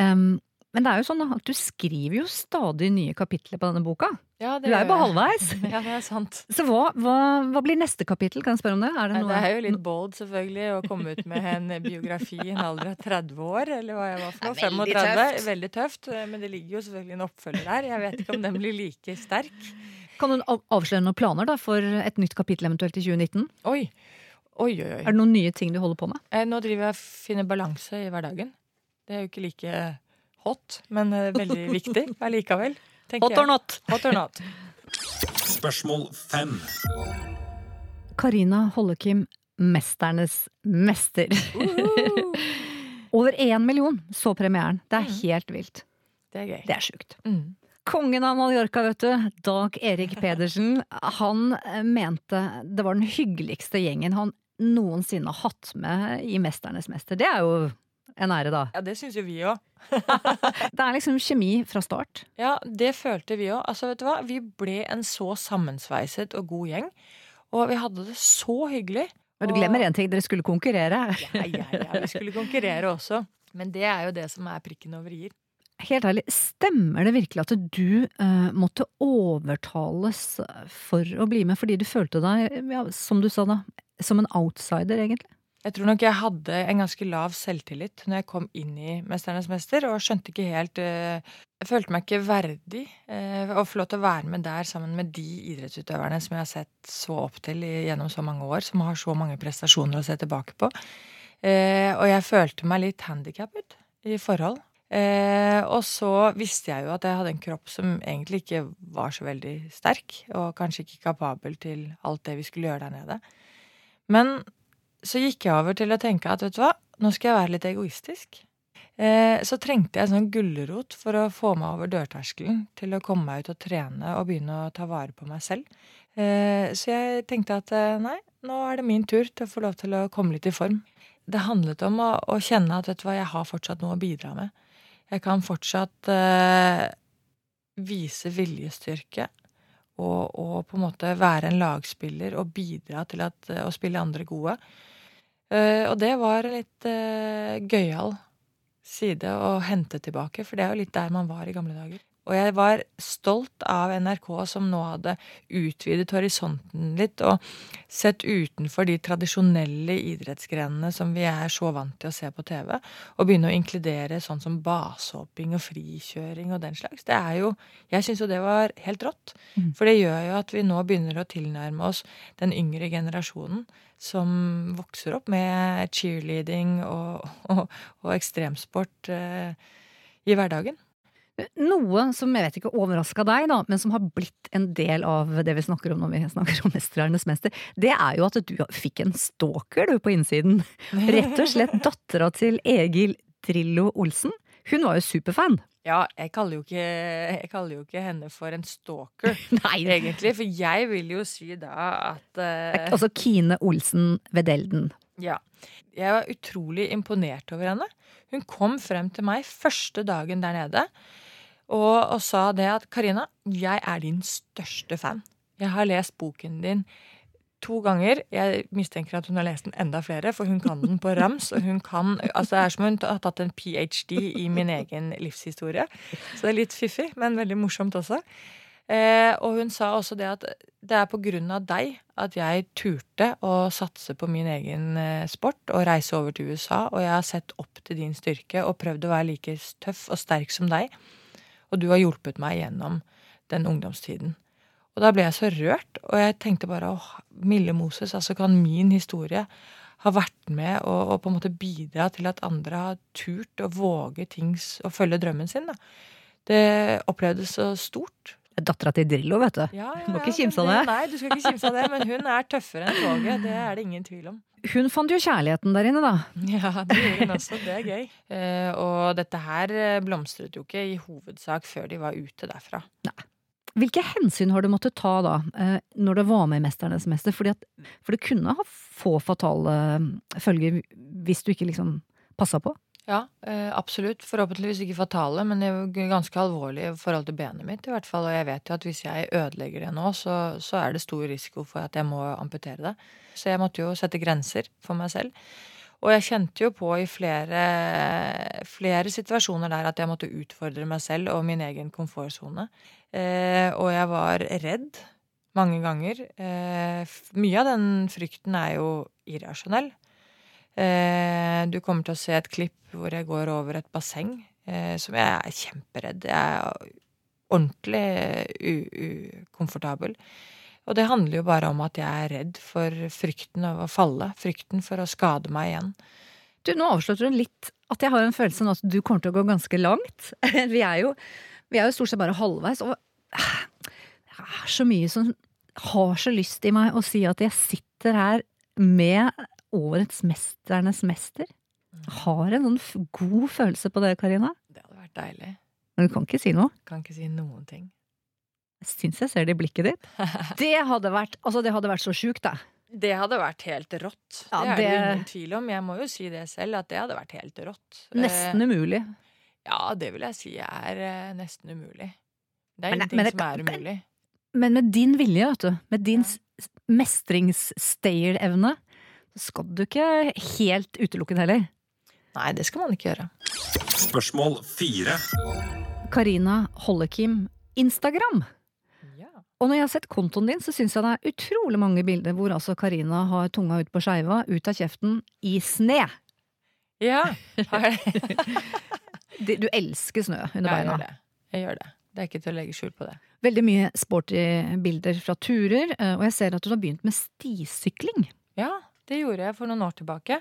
Em, men det er jo sånn at du skriver jo stadig nye kapitler på denne boka. Ja, Du er jo bare halvveis. Ja, det er sant. Så hva, hva, hva blir neste kapittel? Kan jeg spørre om det? Er det, noe, Det er jo litt bold, selvfølgelig, å komme ut med en biografi i en alder av 30 år, eller hva jeg var for noe. Er veldig 35. tøft. Veldig tøft. Men det ligger jo selvfølgelig en oppfølger der. Jeg vet ikke om den blir like sterk. Kan du avsløre noen planer da, for et nytt kapittel eventuelt i 2019? Oi. Oi, oi, oi. Er det noen nye ting du holder på med? Eh, Nå driver jeg og finner balanse i hverdagen. Det er jo ikke like hot, men eh, veldig viktig allikevel. Hot or not? Hot or not. Spørsmål fem. Karina Hollekim, mesternes mester. Over én million så premieren. Det er helt vilt. Det er gøy. Det er sjukt. Mm. Kongen av Mallorca, vet du, Dag Erik Pedersen, han eh, mente det var den hyggeligste gjengen han noensinne har hatt med i Mesternes mester. Det er jo en ære, da. Ja, det syns jo vi òg. Det er liksom kjemi fra start. Ja, det følte vi òg. Altså, vet du hva? Vi ble en så sammensveiset og god gjeng. Og vi hadde det så hyggelig. Men du glemmer én ting, dere skulle konkurrere. Ja, ja, ja. Vi skulle konkurrere også. Men det er jo det som er prikken over i-er. Helt ærlig, stemmer det virkelig at du uh, måtte overtales for å bli med fordi du følte deg, ja, som du sa da, som en outsider, egentlig? Jeg tror nok jeg hadde en ganske lav selvtillit når jeg kom inn i Mesternes mester, og skjønte ikke helt eh, Jeg følte meg ikke verdig eh, å få lov til å være med der sammen med de idrettsutøverne som jeg har sett så opp til gjennom så mange år, som har så mange prestasjoner å se tilbake på. Eh, og jeg følte meg litt handikappet i forhold. Og så visste jeg jo at jeg hadde en kropp som egentlig ikke var så veldig sterk, og kanskje ikke kapabel til alt det vi skulle gjøre der nede. Men så gikk jeg over til å tenke at vet du hva, nå skal jeg være litt egoistisk. Eh, så trengte jeg en sånn gulrot for å få meg over dørterskelen til å komme meg ut og trene og begynne å ta vare på meg selv. Eh, så jeg tenkte at eh, nei, nå er det min tur til å få lov til å komme litt i form. Det handlet om å, å kjenne at vet du hva, jeg har fortsatt noe å bidra med. Jeg kan fortsatt eh, vise viljestyrke og, og på en måte være en lagspiller og bidra til at, å spille andre gode. Eh, og det var en litt uh, gøyal side å hente tilbake, for det er jo litt der man var i gamle dager. Og jeg var stolt av NRK som nå hadde utvidet horisonten litt og sett utenfor de tradisjonelle idrettsgrenene som vi er så vant til å se på TV, og begynne å inkludere sånn som basehopping og frikjøring og den slags. Det er jo Jeg syns jo det var helt rått. Mm. For det gjør jo at vi nå begynner å tilnærme oss den yngre generasjonen som vokser opp med cheerleading og, og, og ekstremsport eh, i hverdagen. Noe som jeg vet ikke overraska deg, da, men som har blitt en del av det vi snakker om når vi snakker om 'Mesterernes mester, det er jo at du fikk en stalker du på innsiden. Rett og slett dattera til Egil Drillo Olsen. Hun var jo superfan. Ja, jeg kaller, jo ikke, jeg kaller jo ikke henne for en stalker, egentlig. For jeg vil jo si da at uh, Altså Kine Olsen Vedelden. Ja. Jeg var utrolig imponert over henne. Hun kom frem til meg første dagen der nede og, og sa det at Karina, jeg er din største fan. Jeg har lest boken din to ganger. Jeg mistenker at hun har lest den enda flere, for hun kan den på rams. Og hun kan, altså Det er som hun har tatt en ph.d. i min egen livshistorie. Så det er litt fiffig, men veldig morsomt også. Eh, og hun sa også det at det er på grunn av deg at jeg turte å satse på min egen eh, sport og reise over til USA, og jeg har sett opp til din styrke og prøvd å være like tøff og sterk som deg. Og du har hjulpet meg gjennom den ungdomstiden. Og da ble jeg så rørt, og jeg tenkte bare åh, milde Moses, altså kan min historie ha vært med og, og på en måte bidra til at andre har turt å våge ting og følge drømmen sin, da. Det opplevdes så stort. Dattera til Drillo, vet du. Ja, ja, Du må ikke kimse av det. Nei, du skal ikke kimse av det, men hun er tøffere enn toget. Det er det ingen tvil om. Hun fant jo kjærligheten der inne, da. Ja, det gjorde hun også. Det er gøy. Eh, og dette her eh, blomstret jo ikke i hovedsak før de var ute derfra. Hvilke hensyn har du måttet ta da, eh, når det var med i Mesternes mester? Fordi at, for det kunne ha få fatale følger hvis du ikke liksom passa på. Ja, eh, absolutt. Forhåpentligvis ikke fatale, men ganske alvorlig i forhold til benet mitt, i hvert fall. Og jeg vet jo at hvis jeg ødelegger det nå, så, så er det stor risiko for at jeg må amputere det. Så jeg måtte jo sette grenser for meg selv. Og jeg kjente jo på i flere, flere situasjoner der at jeg måtte utfordre meg selv og min egen komfortsone. Eh, og jeg var redd mange ganger. Eh, mye av den frykten er jo irrasjonell. Eh, du kommer til å se et klipp hvor jeg går over et basseng, eh, som jeg er kjemperedd. Jeg er ordentlig ukomfortabel. Og det handler jo bare om at jeg er redd for frykten av å falle. Frykten for å skade meg igjen. Du, nå avslørte du litt at jeg har en følelse av at du kommer til å gå ganske langt. Vi er jo, vi er jo stort sett bare halvveis, og det er så mye som har så lyst i meg å si at jeg sitter her med årets Mesternes mester. Har en sånn god følelse på det, Karina. Det hadde vært deilig. Men du kan ikke si noe. Kan ikke si noen ting. Jeg syns jeg ser det i blikket ditt. Det hadde vært, altså det hadde vært så sjukt, da. Det hadde vært helt rått. Ja, det er det ingen tvil om. Jeg må jo si det selv, at det hadde vært helt rått. Nesten umulig. Eh, ja, det vil jeg si er eh, nesten umulig. Det er Men ingenting men det som er umulig. Men med din vilje, vet du, med din s- mestringsstayerevne, så skal du ikke helt utelukke det heller. Nei, det skal man ikke gjøre. Spørsmål fire. Karina Hollekim, Instagram. Ja. Og når jeg har sett kontoen din, så syns jeg det er utrolig mange bilder hvor altså Karina har tunga ut på skeiva, ut av kjeften, i sne. ja. Du elsker snø under Ja, jeg beina. gjør det. Jeg gjør det. Det er ikke til å legge skjul på det. Veldig mye sporty bilder fra turer, eh, og jeg ser at du har begynt med stisykling. Ja, det gjorde jeg for noen år tilbake.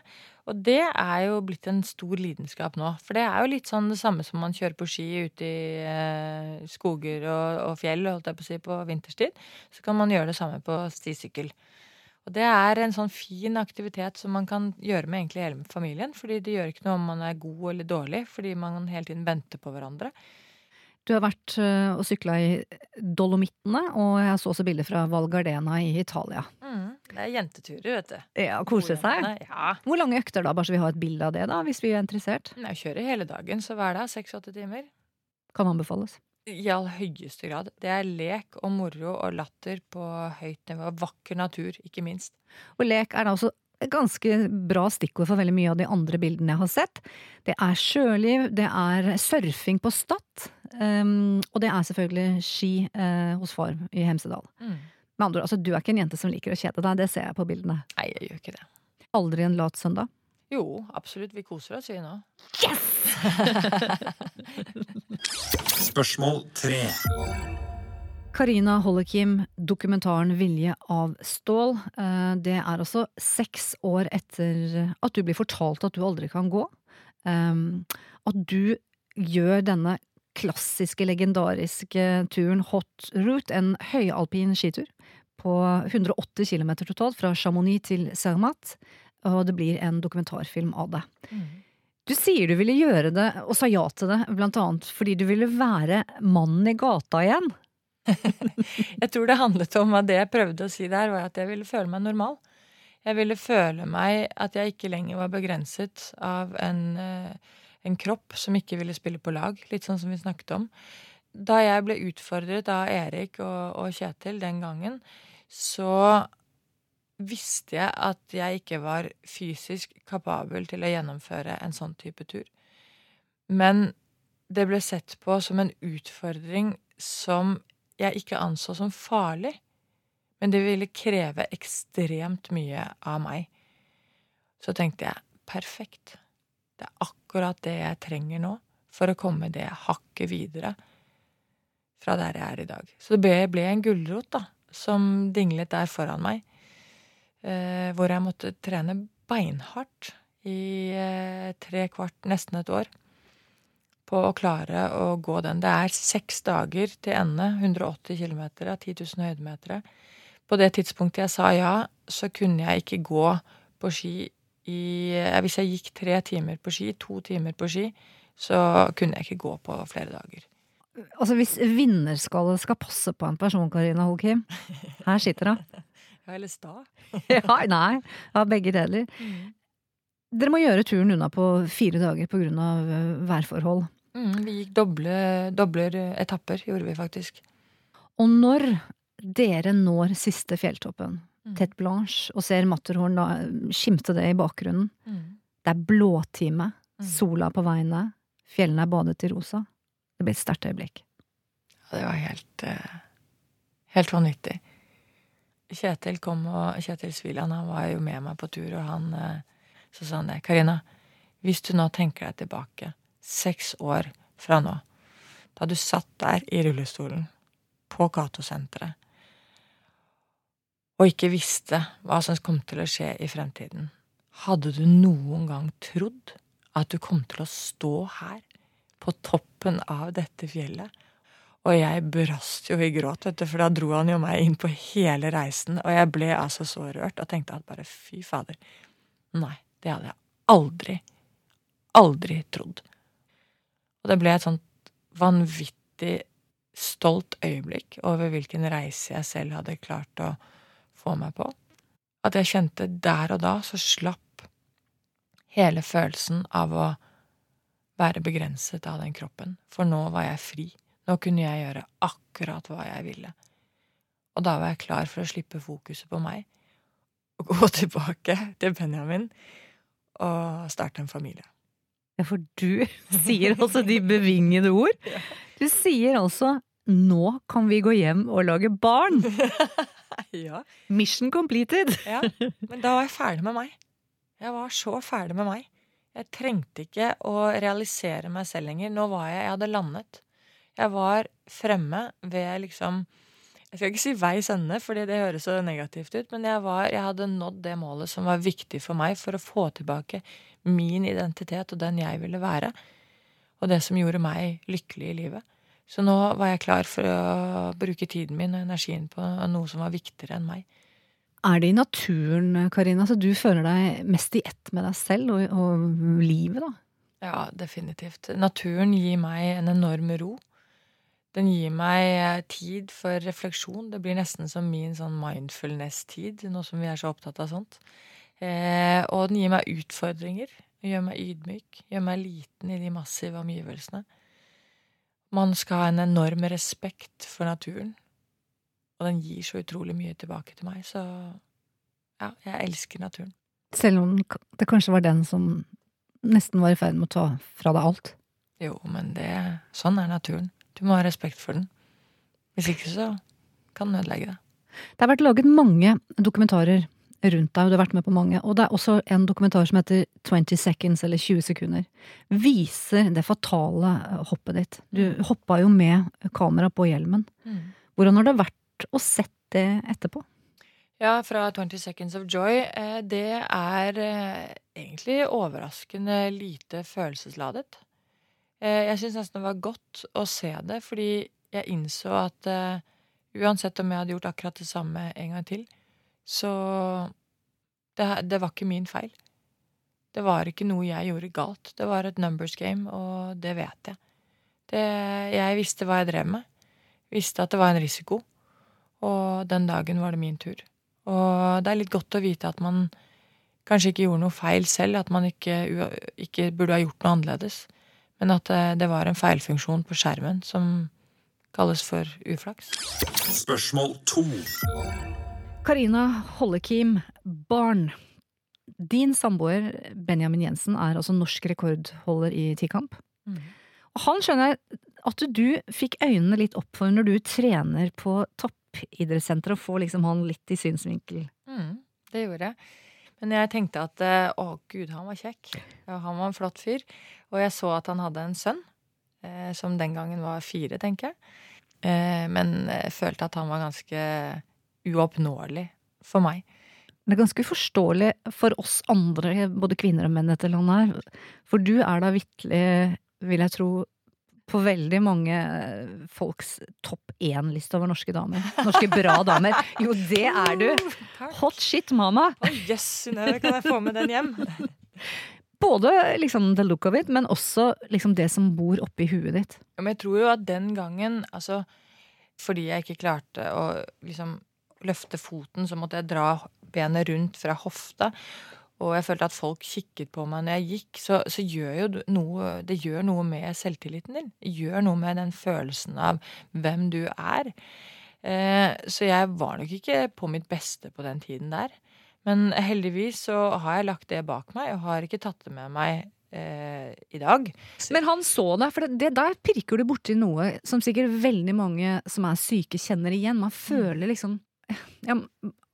Og det er jo blitt en stor lidenskap nå. For det er jo litt sånn det samme som man kjører på ski ute i eh, skoger og, og fjell, holdt jeg på å si, på vinterstid. Så kan man gjøre det samme på stisykkel. Og det er en sånn fin aktivitet som man kan gjøre med egentlig hele familien. Fordi det gjør ikke noe om man er god eller dårlig, fordi man hele tiden venter på hverandre. Du har vært eh, og sykla i Dolomittene, og jeg så også bilder fra Val Gardena i Italia. Mm, det er jenteturer, vet du. Ja, kose seg. Ja. Hvor lange økter da, bare så vi har et bilde av det, da, hvis vi er interessert? Jeg kjører hele dagen, så hver dag. Seks-åtte timer. Kan anbefales. I all høyeste grad. Det er lek og moro og latter på høyt nivå. Vakker natur, ikke minst. Og lek er da også ganske bra stikkord for veldig mye av de andre bildene jeg har sett. Det er sjøliv, det er surfing på Stad, um, og det er selvfølgelig ski uh, hos far i Hemsedal. Med andre ord, altså du er ikke en jente som liker å kjede deg, det ser jeg på bildene. Nei, jeg gjør ikke det. Aldri en lat søndag. Jo, absolutt. Vi koser oss, vi nå. Yes! Spørsmål tre. Karina Hollekim, dokumentaren 'Vilje av stål'. eh, Det er altså seks år etter at du blir fortalt at du aldri kan gå. Um, At du gjør denne klassiske, legendariske turen Hot Route, en høyalpin skitur på 180 km totalt fra Chamonix til Zermatt. Og det blir en dokumentarfilm av det. Du sier du ville gjøre det, og sa ja til det, blant annet fordi du ville være mannen i gata igjen. Jeg tror det handlet om at det jeg prøvde å si der, var at jeg ville føle meg normal. Jeg ville føle meg at jeg ikke lenger var begrenset av en, eh, en kropp som ikke ville spille på lag, litt sånn som vi snakket om. Da jeg ble utfordret av Erik og, og Kjetil den gangen, så visste jeg at jeg ikke var fysisk kapabel til å gjennomføre en sånn type tur. Men det ble sett på som en utfordring som jeg ikke anså som farlig. Men det ville kreve ekstremt mye av meg. Så tenkte jeg perfekt. Det er akkurat det jeg trenger nå for å komme det hakket videre fra der jeg er i dag. Så det ble, en gulrot da, som dinglet der foran meg. Eh, hvor jeg måtte trene beinhardt i eh, tre kvart, nesten et år på å klare å gå den. Det er seks dager til ende, 180 km av 10 000 høydemeter. På det tidspunktet jeg sa ja, så kunne jeg ikke gå på ski i eh, Hvis jeg gikk tre timer på ski, to timer på ski, så kunne jeg ikke gå på flere dager. Altså Hvis vinnerskallet skal passe på en person, Karina Holkim Her sitter hun. Ja, eller sta. Ja, nei, ja, begge deler. Dere må gjøre turen unna på fire dager av eh, værforhold. Mm, vi gikk doble, dobler etapper, gjorde vi faktisk. Og når dere når siste fjelltoppen, Mm. Tete Blanche, og ser Matterhorn da skimte det i bakgrunnen, Mm. det er blåtime, Mm. sola på veiene, fjellene er badet i rosa. Det blir et sterkt øyeblikk. Ja, det var helt, eh, helt vanvittig. Kjetil kom, og Kjetil Sviland han var jo med meg på tur, og han eh, så sa han det. Karina, hvis du nå tenker deg tilbake seks år fra nå, da du satt der i rullestolen på Cato-senteret og ikke visste hva som kom til å skje i fremtiden, hadde du noen gang trodd at du kom til å stå her, på toppen av dette fjellet, og jeg brast jo i gråt, vet du, for da dro han jo meg inn på hele reisen, og jeg ble altså så rørt og tenkte at bare fy fader. Nei, det hadde jeg aldri, aldri trodd. Og det ble et sånt vanvittig stolt øyeblikk over hvilken reise jeg selv hadde klart å få meg på. At jeg kjente der og da så slapp hele følelsen av å være begrenset av den kroppen, for nå var jeg fri. Nå kunne jeg gjøre akkurat hva jeg ville. Og da var jeg klar for å slippe fokuset på meg og gå tilbake til Benjamin og starte en familie. Ja, for du sier altså de bevingede ord. Du sier altså 'nå kan vi gå hjem og lage barn'. ja. Mission completed. ja. Men da var jeg ferdig med meg. Jeg var så ferdig med meg. Jeg trengte ikke å realisere meg selv lenger. Nå var jeg Jeg hadde landet. Jeg var fremme ved liksom Jeg skal ikke si veis ende, fordi det høres så negativt ut, men jeg, var, jeg hadde nådd det målet som var viktig for meg for å få tilbake min identitet og den jeg ville være. Og det som gjorde meg lykkelig i livet. Så nå var jeg klar for å bruke tiden min og energien på noe som var viktigere enn meg. Er det i naturen, Karina, så du føler deg mest i ett med deg selv og, og livet, da? Ja, definitivt. Naturen gir meg en enorm ro. Den gir meg tid for refleksjon. Det blir nesten som min sånn mindfulness-tid, nå som vi er så opptatt av sånt. Eh, og den gir meg utfordringer. Gjør meg ydmyk. Gjør meg liten i de massive omgivelsene. Man skal ha en enorm respekt for naturen. Og den gir så utrolig mye tilbake til meg, så ja, jeg elsker naturen. Selv om det kanskje var den som nesten var i ferd med å ta fra deg alt? Jo, men det Sånn er naturen. Du må ha respekt for den. Hvis ikke så kan den ødelegge deg. Det har vært laget mange dokumentarer rundt deg, og du har vært med på mange. Og det er også en dokumentar som heter 20 Seconds, eller 20 sekunder. Viser det fatale hoppet ditt. Du hoppa jo med kamera på hjelmen. Hvordan har det vært å sett det etterpå? Ja, fra 20 Seconds of Joy. Eh, det er eh, egentlig overraskende lite følelsesladet. Eh, jeg syns nesten det var godt å se det, fordi jeg innså at uansett om jeg hadde gjort akkurat det samme en gang til, så det, det var ikke min feil. Det var ikke noe jeg gjorde galt. Det var et numbers game, og det vet jeg. Det, jeg visste hva jeg drev med. Visste at det var en risiko. Og den dagen var det min tur. Og det er litt godt å vite at man kanskje ikke gjorde noe feil selv, at man ikke, ikke burde ha gjort noe annerledes. Men at det, det var en feilfunksjon på skjermen som kalles for uflaks. Spørsmål to. Karina Hollekim, barn. Din samboer Benjamin Jensen er altså norsk rekordholder i tikamp. Mm. Han skjønner at du fikk øynene litt opp for når du trener på toppidrettssenteret og får liksom han litt i synsvinkel. Mm, det gjorde jeg. Men jeg tenkte at eh, å gud, han var kjekk. Ja, han var en flott fyr. Og jeg så at han hadde en sønn, eh, som den gangen var fire, tenker jeg. Eh, men jeg følte at han var ganske uoppnåelig for meg. Det er ganske uforståelig for oss andre, både kvinner og menn, dette landet her. For du er da vitterlig, vil jeg tro, på veldig mange folks topp én-liste over norske damer. Norske bra damer. Jo, det er du! Hot shit, mama! Å oh, yes, Synnøve, kan jeg få med den hjem? Både liksom the look of it, men også liksom det som bor oppi huet ditt. Men jeg tror jo at den gangen, altså fordi jeg ikke klarte å liksom løfte foten, så måtte jeg dra benet rundt fra hofta. og jeg følte at folk kikket på meg når jeg gikk, så, så gjør jo noe Det gjør noe med selvtilliten din. Det gjør noe med den følelsen av hvem du er. Eh, så jeg var nok ikke på mitt beste på den tiden der. Men heldigvis så har jeg lagt det bak meg, og har ikke tatt det med meg eh, i dag. Men han så deg, for det, det der pirker du borti noe som sikkert veldig mange som er syke, kjenner igjen. Man føler liksom ja,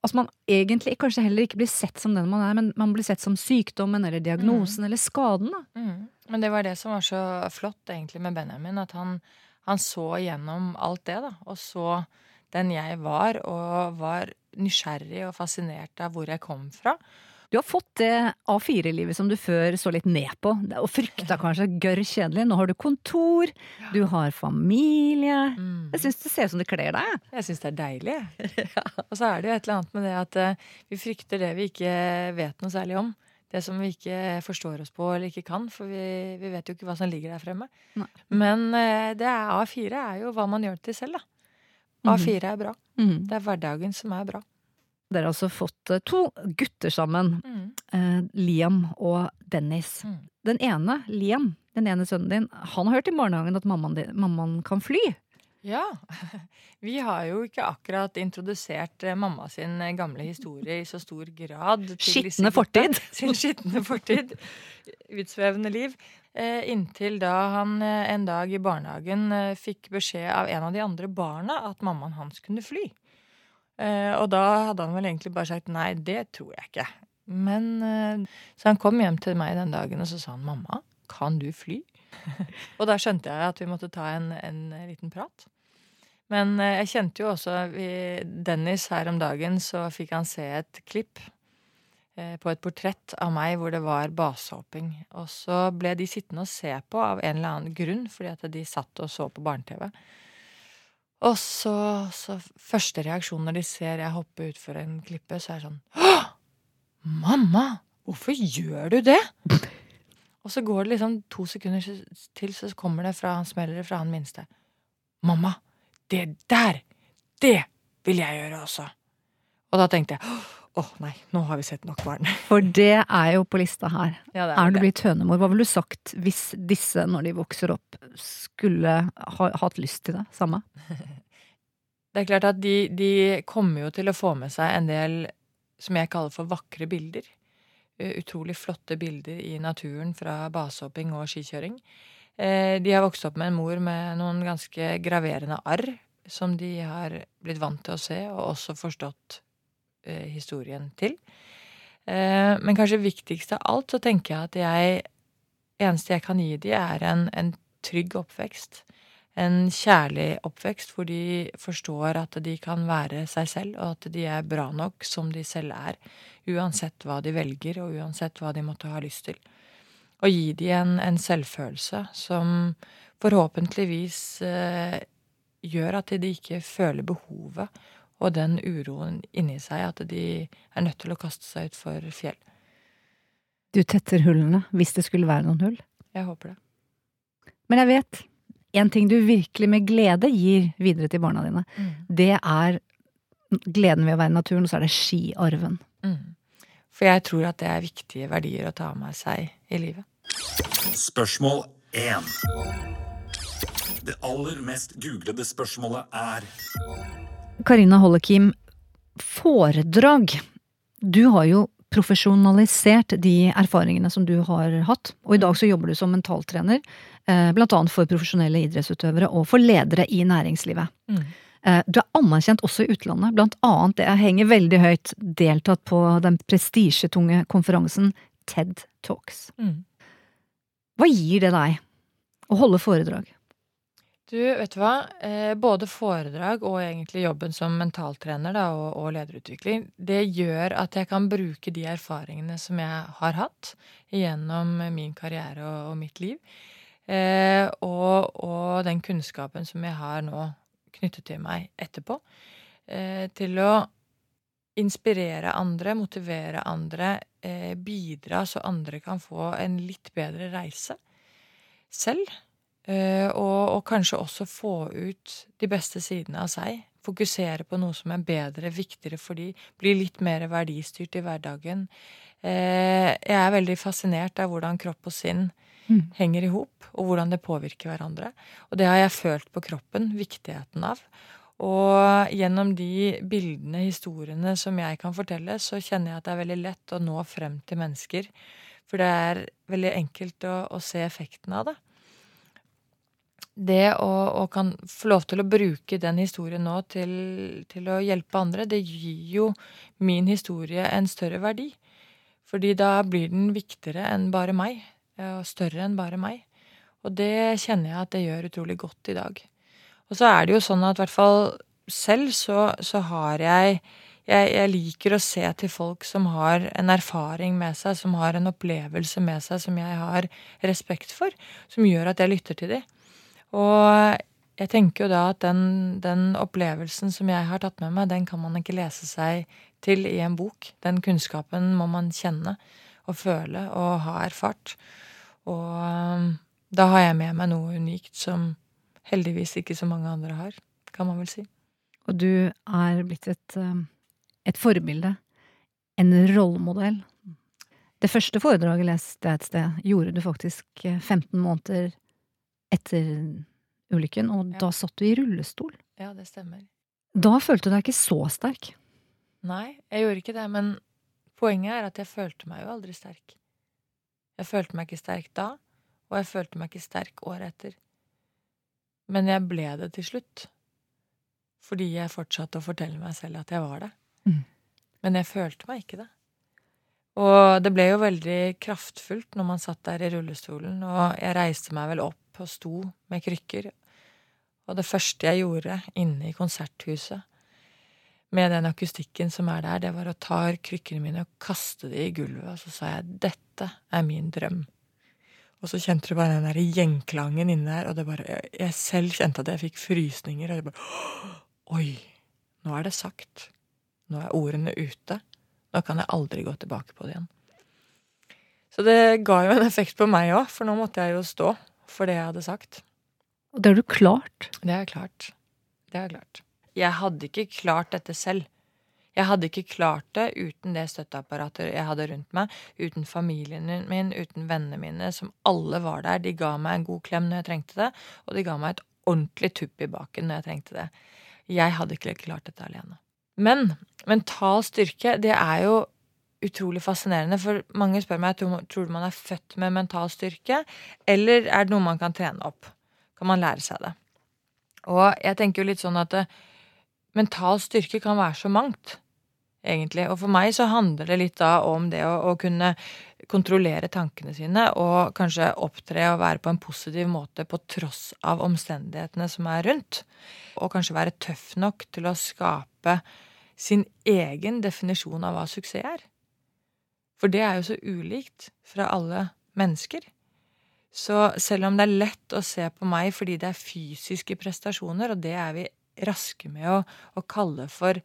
Altså man egentlig kanskje heller ikke blir sett som den man er, men man blir sett som sykdommen eller diagnosen eller skaden. Mm. Men det var det som var så flott egentlig med Benjamin, at han, han så gjennom alt det, da. Og så den jeg var, og var nysgjerrig og fascinert av hvor jeg kom fra. Du har fått det A4-livet som du før så litt ned på, og frykta kanskje gørr kjedelig. Nå har du kontor, du har familie. Mm. Jeg syns det ser ut som det kler deg. Jeg syns det er deilig. Og så er det jo et eller annet med det at uh, vi frykter det vi ikke vet noe særlig om. Det som vi ikke forstår oss på eller ikke kan, for vi, vi vet jo ikke hva som ligger der fremme. Nei. Men uh, det er, A4 er jo hva man gjør det til selv, da. A4 er bra. Mm. Det er hverdagen som er bra. Dere har altså fått eh, to gutter sammen. Eh, Liam og Dennis. Mm. Den ene, Liam, den ene sønnen din, han har hørt i barnehagen at mammaen, din, mammaen kan fly. Ja. Vi har jo ikke akkurat introdusert eh, mamma sin eh, gamle historie i så stor grad. Skitne fortid. Sin skitne fortid. Utsvevende liv. Inntil da han en dag i barnehagen eh, fikk beskjed av en av de andre barna at mammaen hans kunne fly. Eh, og da hadde han vel egentlig bare sagt nei, det tror jeg ikke. Men eh, Så han kom hjem til meg den dagen og så sa han mamma, kan du fly? og da skjønte jeg at vi måtte ta en, en liten prat. Men eh, jeg kjente jo også vi, Dennis her om dagen, så fikk han se et klipp på et portrett av meg hvor det var basehopping. Og så ble de sittende og se på av en eller annen grunn, fordi at de satt og så på barne-TV. Og så, så første reaksjon når de ser jeg hoppe utfor en klippe, så er det sånn Hå! Mamma! Hvorfor gjør du det? Og så går det liksom to sekunder til, så kommer det fra han smeller det fra han minste. Mamma, det der, det vil jeg gjøre også. Og da tenkte jeg åh nei, nå har vi sett nok barn. For det er jo på lista her. Ja, det Er du det. blitt hønemor? Hva ville du sagt hvis disse, når de vokser opp, skulle ha, hatt lyst til det samme? Det er klart at de, de kommer jo til å få med seg en del som jeg kaller for vakre bilder. Eh, Utrolig flotte bilder i naturen fra basehopping og skikjøring. Eh, De har vokst opp med en mor med noen ganske graverende arr som de har blitt vant til å se, og også forstått historien til. Eh, Men kanskje viktigst av alt så tenker jeg at jeg eneste jeg kan gi dem, er en, en trygg oppvekst. En kjærlig oppvekst hvor de forstår at de kan være seg selv, og at de er bra nok som de selv er, uansett hva de velger, og uansett hva de måtte ha lyst til. Og gi dem en, en selvfølelse som forhåpentligvis eh, gjør at de ikke føler behovet og den uroen inni seg at de er nødt til å kaste seg utfor fjell. Du tetter hullene, hvis det skulle være noen hull. Jeg håper det. Men jeg vet, en ting du virkelig med glede gir videre til barna dine, det er gleden ved å være i naturen, og så er det skiarven. Mm. For jeg tror at det er viktige verdier å ta med seg i livet. Spørsmål 1. Det aller mest googlede spørsmålet er Karina Hollekim, foredrag. Du har jo profesjonalisert de erfaringene som du har hatt, og i dag så jobber du som mentaltrener, eh, blant annet for profesjonelle idrettsutøvere og for ledere i næringslivet. Mm. Eh, Du er anerkjent også i utlandet, blant annet det henger veldig høyt, deltatt på den prestisjetunge konferansen TED Talks. Mm. Hva gir det deg å holde foredrag? Du, vet du hva? Eh, både foredrag og egentlig jobben som mentaltrener da, og, og lederutvikling, det gjør at jeg kan bruke de erfaringene som jeg har hatt gjennom min karriere og, og mitt liv, eh, og, og den kunnskapen som jeg har nå knyttet til meg etterpå, eh, til å inspirere andre, motivere andre, eh, bidra så andre kan få en litt bedre reise selv. Eh, og, og kanskje også få ut de beste sidene av seg. fokusere på noe som er bedre, viktigere for de, bli litt mer verdistyrt i hverdagen. Eh, jeg er veldig fascinert av hvordan kropp og sinn Mm. henger i hop, og hvordan det påvirker hverandre. Og det har jeg følt på kroppen, viktigheten av. Og gjennom de bildene, historiene som jeg kan fortelle, så kjenner jeg at det er veldig lett å nå frem til mennesker. For det er veldig enkelt å, å se effekten av det. Det å, å kan få lov til å bruke den historien nå til, til å hjelpe andre, det gir jo min historie en større verdi. Fordi da blir den viktigere enn bare meg, eh, og større enn bare meg. Og det kjenner jeg at det gjør utrolig godt i dag. Og så er det jo sånn at i hvert fall selv så, så har jeg, jeg Jeg liker å se til folk som har en erfaring med seg, som har en opplevelse med seg som jeg har respekt for, som gjør at jeg lytter til dem. Og jeg tenker jo da at den, den opplevelsen som jeg har tatt med meg, den kan man ikke lese seg til i en bok. Den kunnskapen må man kjenne og føle og ha erfart. Og um, da har jeg med meg noe unikt som heldigvis ikke så mange andre har, kan man vel si. Og du er blitt et, eh, et forbilde. En rollemodell. Det første foredraget leste jeg et sted, gjorde du faktisk eh, 15 måneder etter ulykken, og Ja. da satt du i rullestol. Ja, det stemmer. Da følte du deg ikke så sterk. Nei, jeg gjorde ikke det, men poenget er at jeg følte meg jo aldri sterk. Jeg følte meg ikke sterk da, og jeg følte meg ikke sterk året etter. Men jeg ble det til slutt. Fordi jeg fortsatte å fortelle meg selv at jeg var det. Mm. Men jeg følte meg ikke det. Og det ble jo veldig kraftfullt når man satt der i rullestolen, og jeg reiste meg vel opp og sto med krykker. Og det første jeg gjorde inne i konserthuset, med den akustikken som er der, det var å ta krykkene mine og kaste de i gulvet, og så sa jeg 'dette er min drøm'. Og så kjente du bare den der gjenklangen inne der, og det bare jeg selv kjente at jeg fikk frysninger, og jeg bare Oi, nå er det sagt. Nå er ordene ute. Nå kan jeg aldri gå tilbake på det igjen. Så det ga jo en effekt på meg òg, for nå måtte jeg jo stå for det jeg hadde sagt. Og det har du klart. Det er klart. Det er klart. Jeg hadde ikke klart dette selv. Jeg hadde ikke klart det uten det støtteapparatet jeg hadde rundt meg, uten familien min, uten vennene mine, som alle var der. De ga meg en god klem når jeg trengte det, og de ga meg et ordentlig tupp i baken når jeg trengte det. Jeg hadde ikke klart dette alene. Men mental styrke, det er jo utrolig fascinerende, for mange spør meg tror du man er født med mental styrke, eller er det noe man kan trene opp? Kan man lære seg det? Og jeg tenker jo litt sånn at eh, mental styrke kan være så mangt, egentlig. Og for meg så handler det litt da om det å, å kunne kontrollere tankene sine, og kanskje opptre og være på en positiv måte på tross av omstendighetene som er rundt. Og kanskje være tøff nok til å skape sin egen definisjon av hva suksess er. For det er jo så ulikt fra alle mennesker. Så selv om det er lett å se på meg fordi det er fysiske prestasjoner, og det er vi raske med å, å kalle for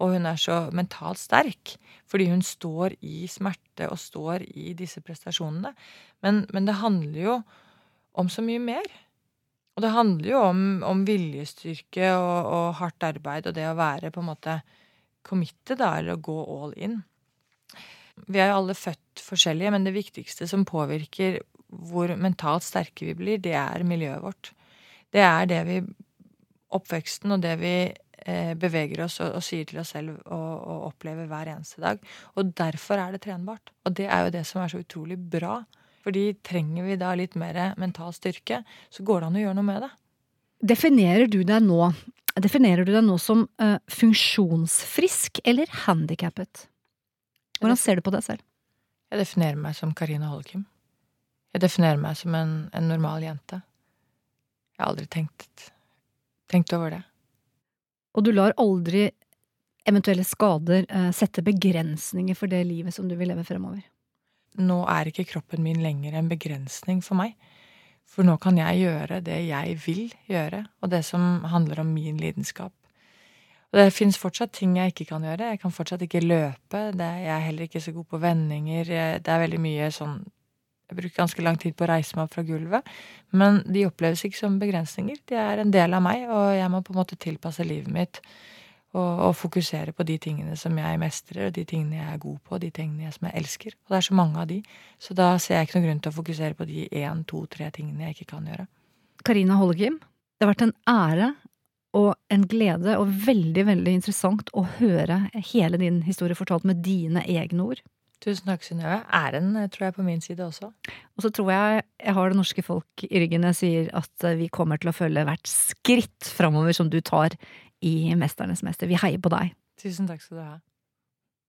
og hun er så mentalt sterk fordi hun står i smerte og står i disse prestasjonene. Men, men det handler jo om så mye mer. Og det handler jo om, om viljestyrke og, og, hardt arbeid og det å være på en måte committed, da, eller å gå all in. Vi er jo alle født forskjellige, men det viktigste som påvirker hvor mentalt sterke vi blir, det er miljøet vårt. Det er det vi Oppveksten og det vi eh, beveger oss og, og, sier til oss selv og, og, opplever hver eneste dag. Og derfor er det trenbart. Og det er jo det som er så utrolig bra. Fordi trenger vi da litt mer mental styrke, så går det an å gjøre noe med det. Definerer du deg nå, definerer du deg nå som uh, funksjonsfrisk eller handikappet? Hvordan ser du på deg selv? Jeg definerer meg som Karina Holkim. Jeg definerer meg som en, en normal jente. Jeg har aldri tenkt, tenkt over det. Og du lar aldri eventuelle skader uh, sette begrensninger for det livet som du vil leve fremover? Nå er ikke kroppen min lenger en begrensning for meg. For nå kan jeg gjøre det jeg vil gjøre, og det som handler om min lidenskap. Og det fins fortsatt ting jeg ikke kan gjøre. Jeg kan fortsatt ikke løpe. Det, jeg er heller ikke så god på vendinger. Det er veldig mye sånn Jeg bruker ganske lang tid på å reise meg opp fra gulvet. Men de oppleves ikke som begrensninger. De er en del av meg, og jeg må på en måte tilpasse livet mitt og, og fokusere på de tingene som jeg mestrer, og de tingene jeg er god på, og de tingene jeg, som jeg elsker. Og det er så mange av de. Så da ser jeg ikke noen grunn til å fokusere på de én, to, tre tingene jeg ikke kan gjøre. Karina Hollegim, det har vært en ære og en glede og veldig, veldig interessant å høre hele din historie fortalt med dine egne ord. Tusen takk, Synnøve. Æren eh, tror jeg på min side også. Og så tror jeg jeg har det norske folk i ryggen når jeg sier at eh, vi kommer til å følge hvert skritt framover som du tar i Mesternes mester. Vi heier på deg. Tusen takk skal du ha.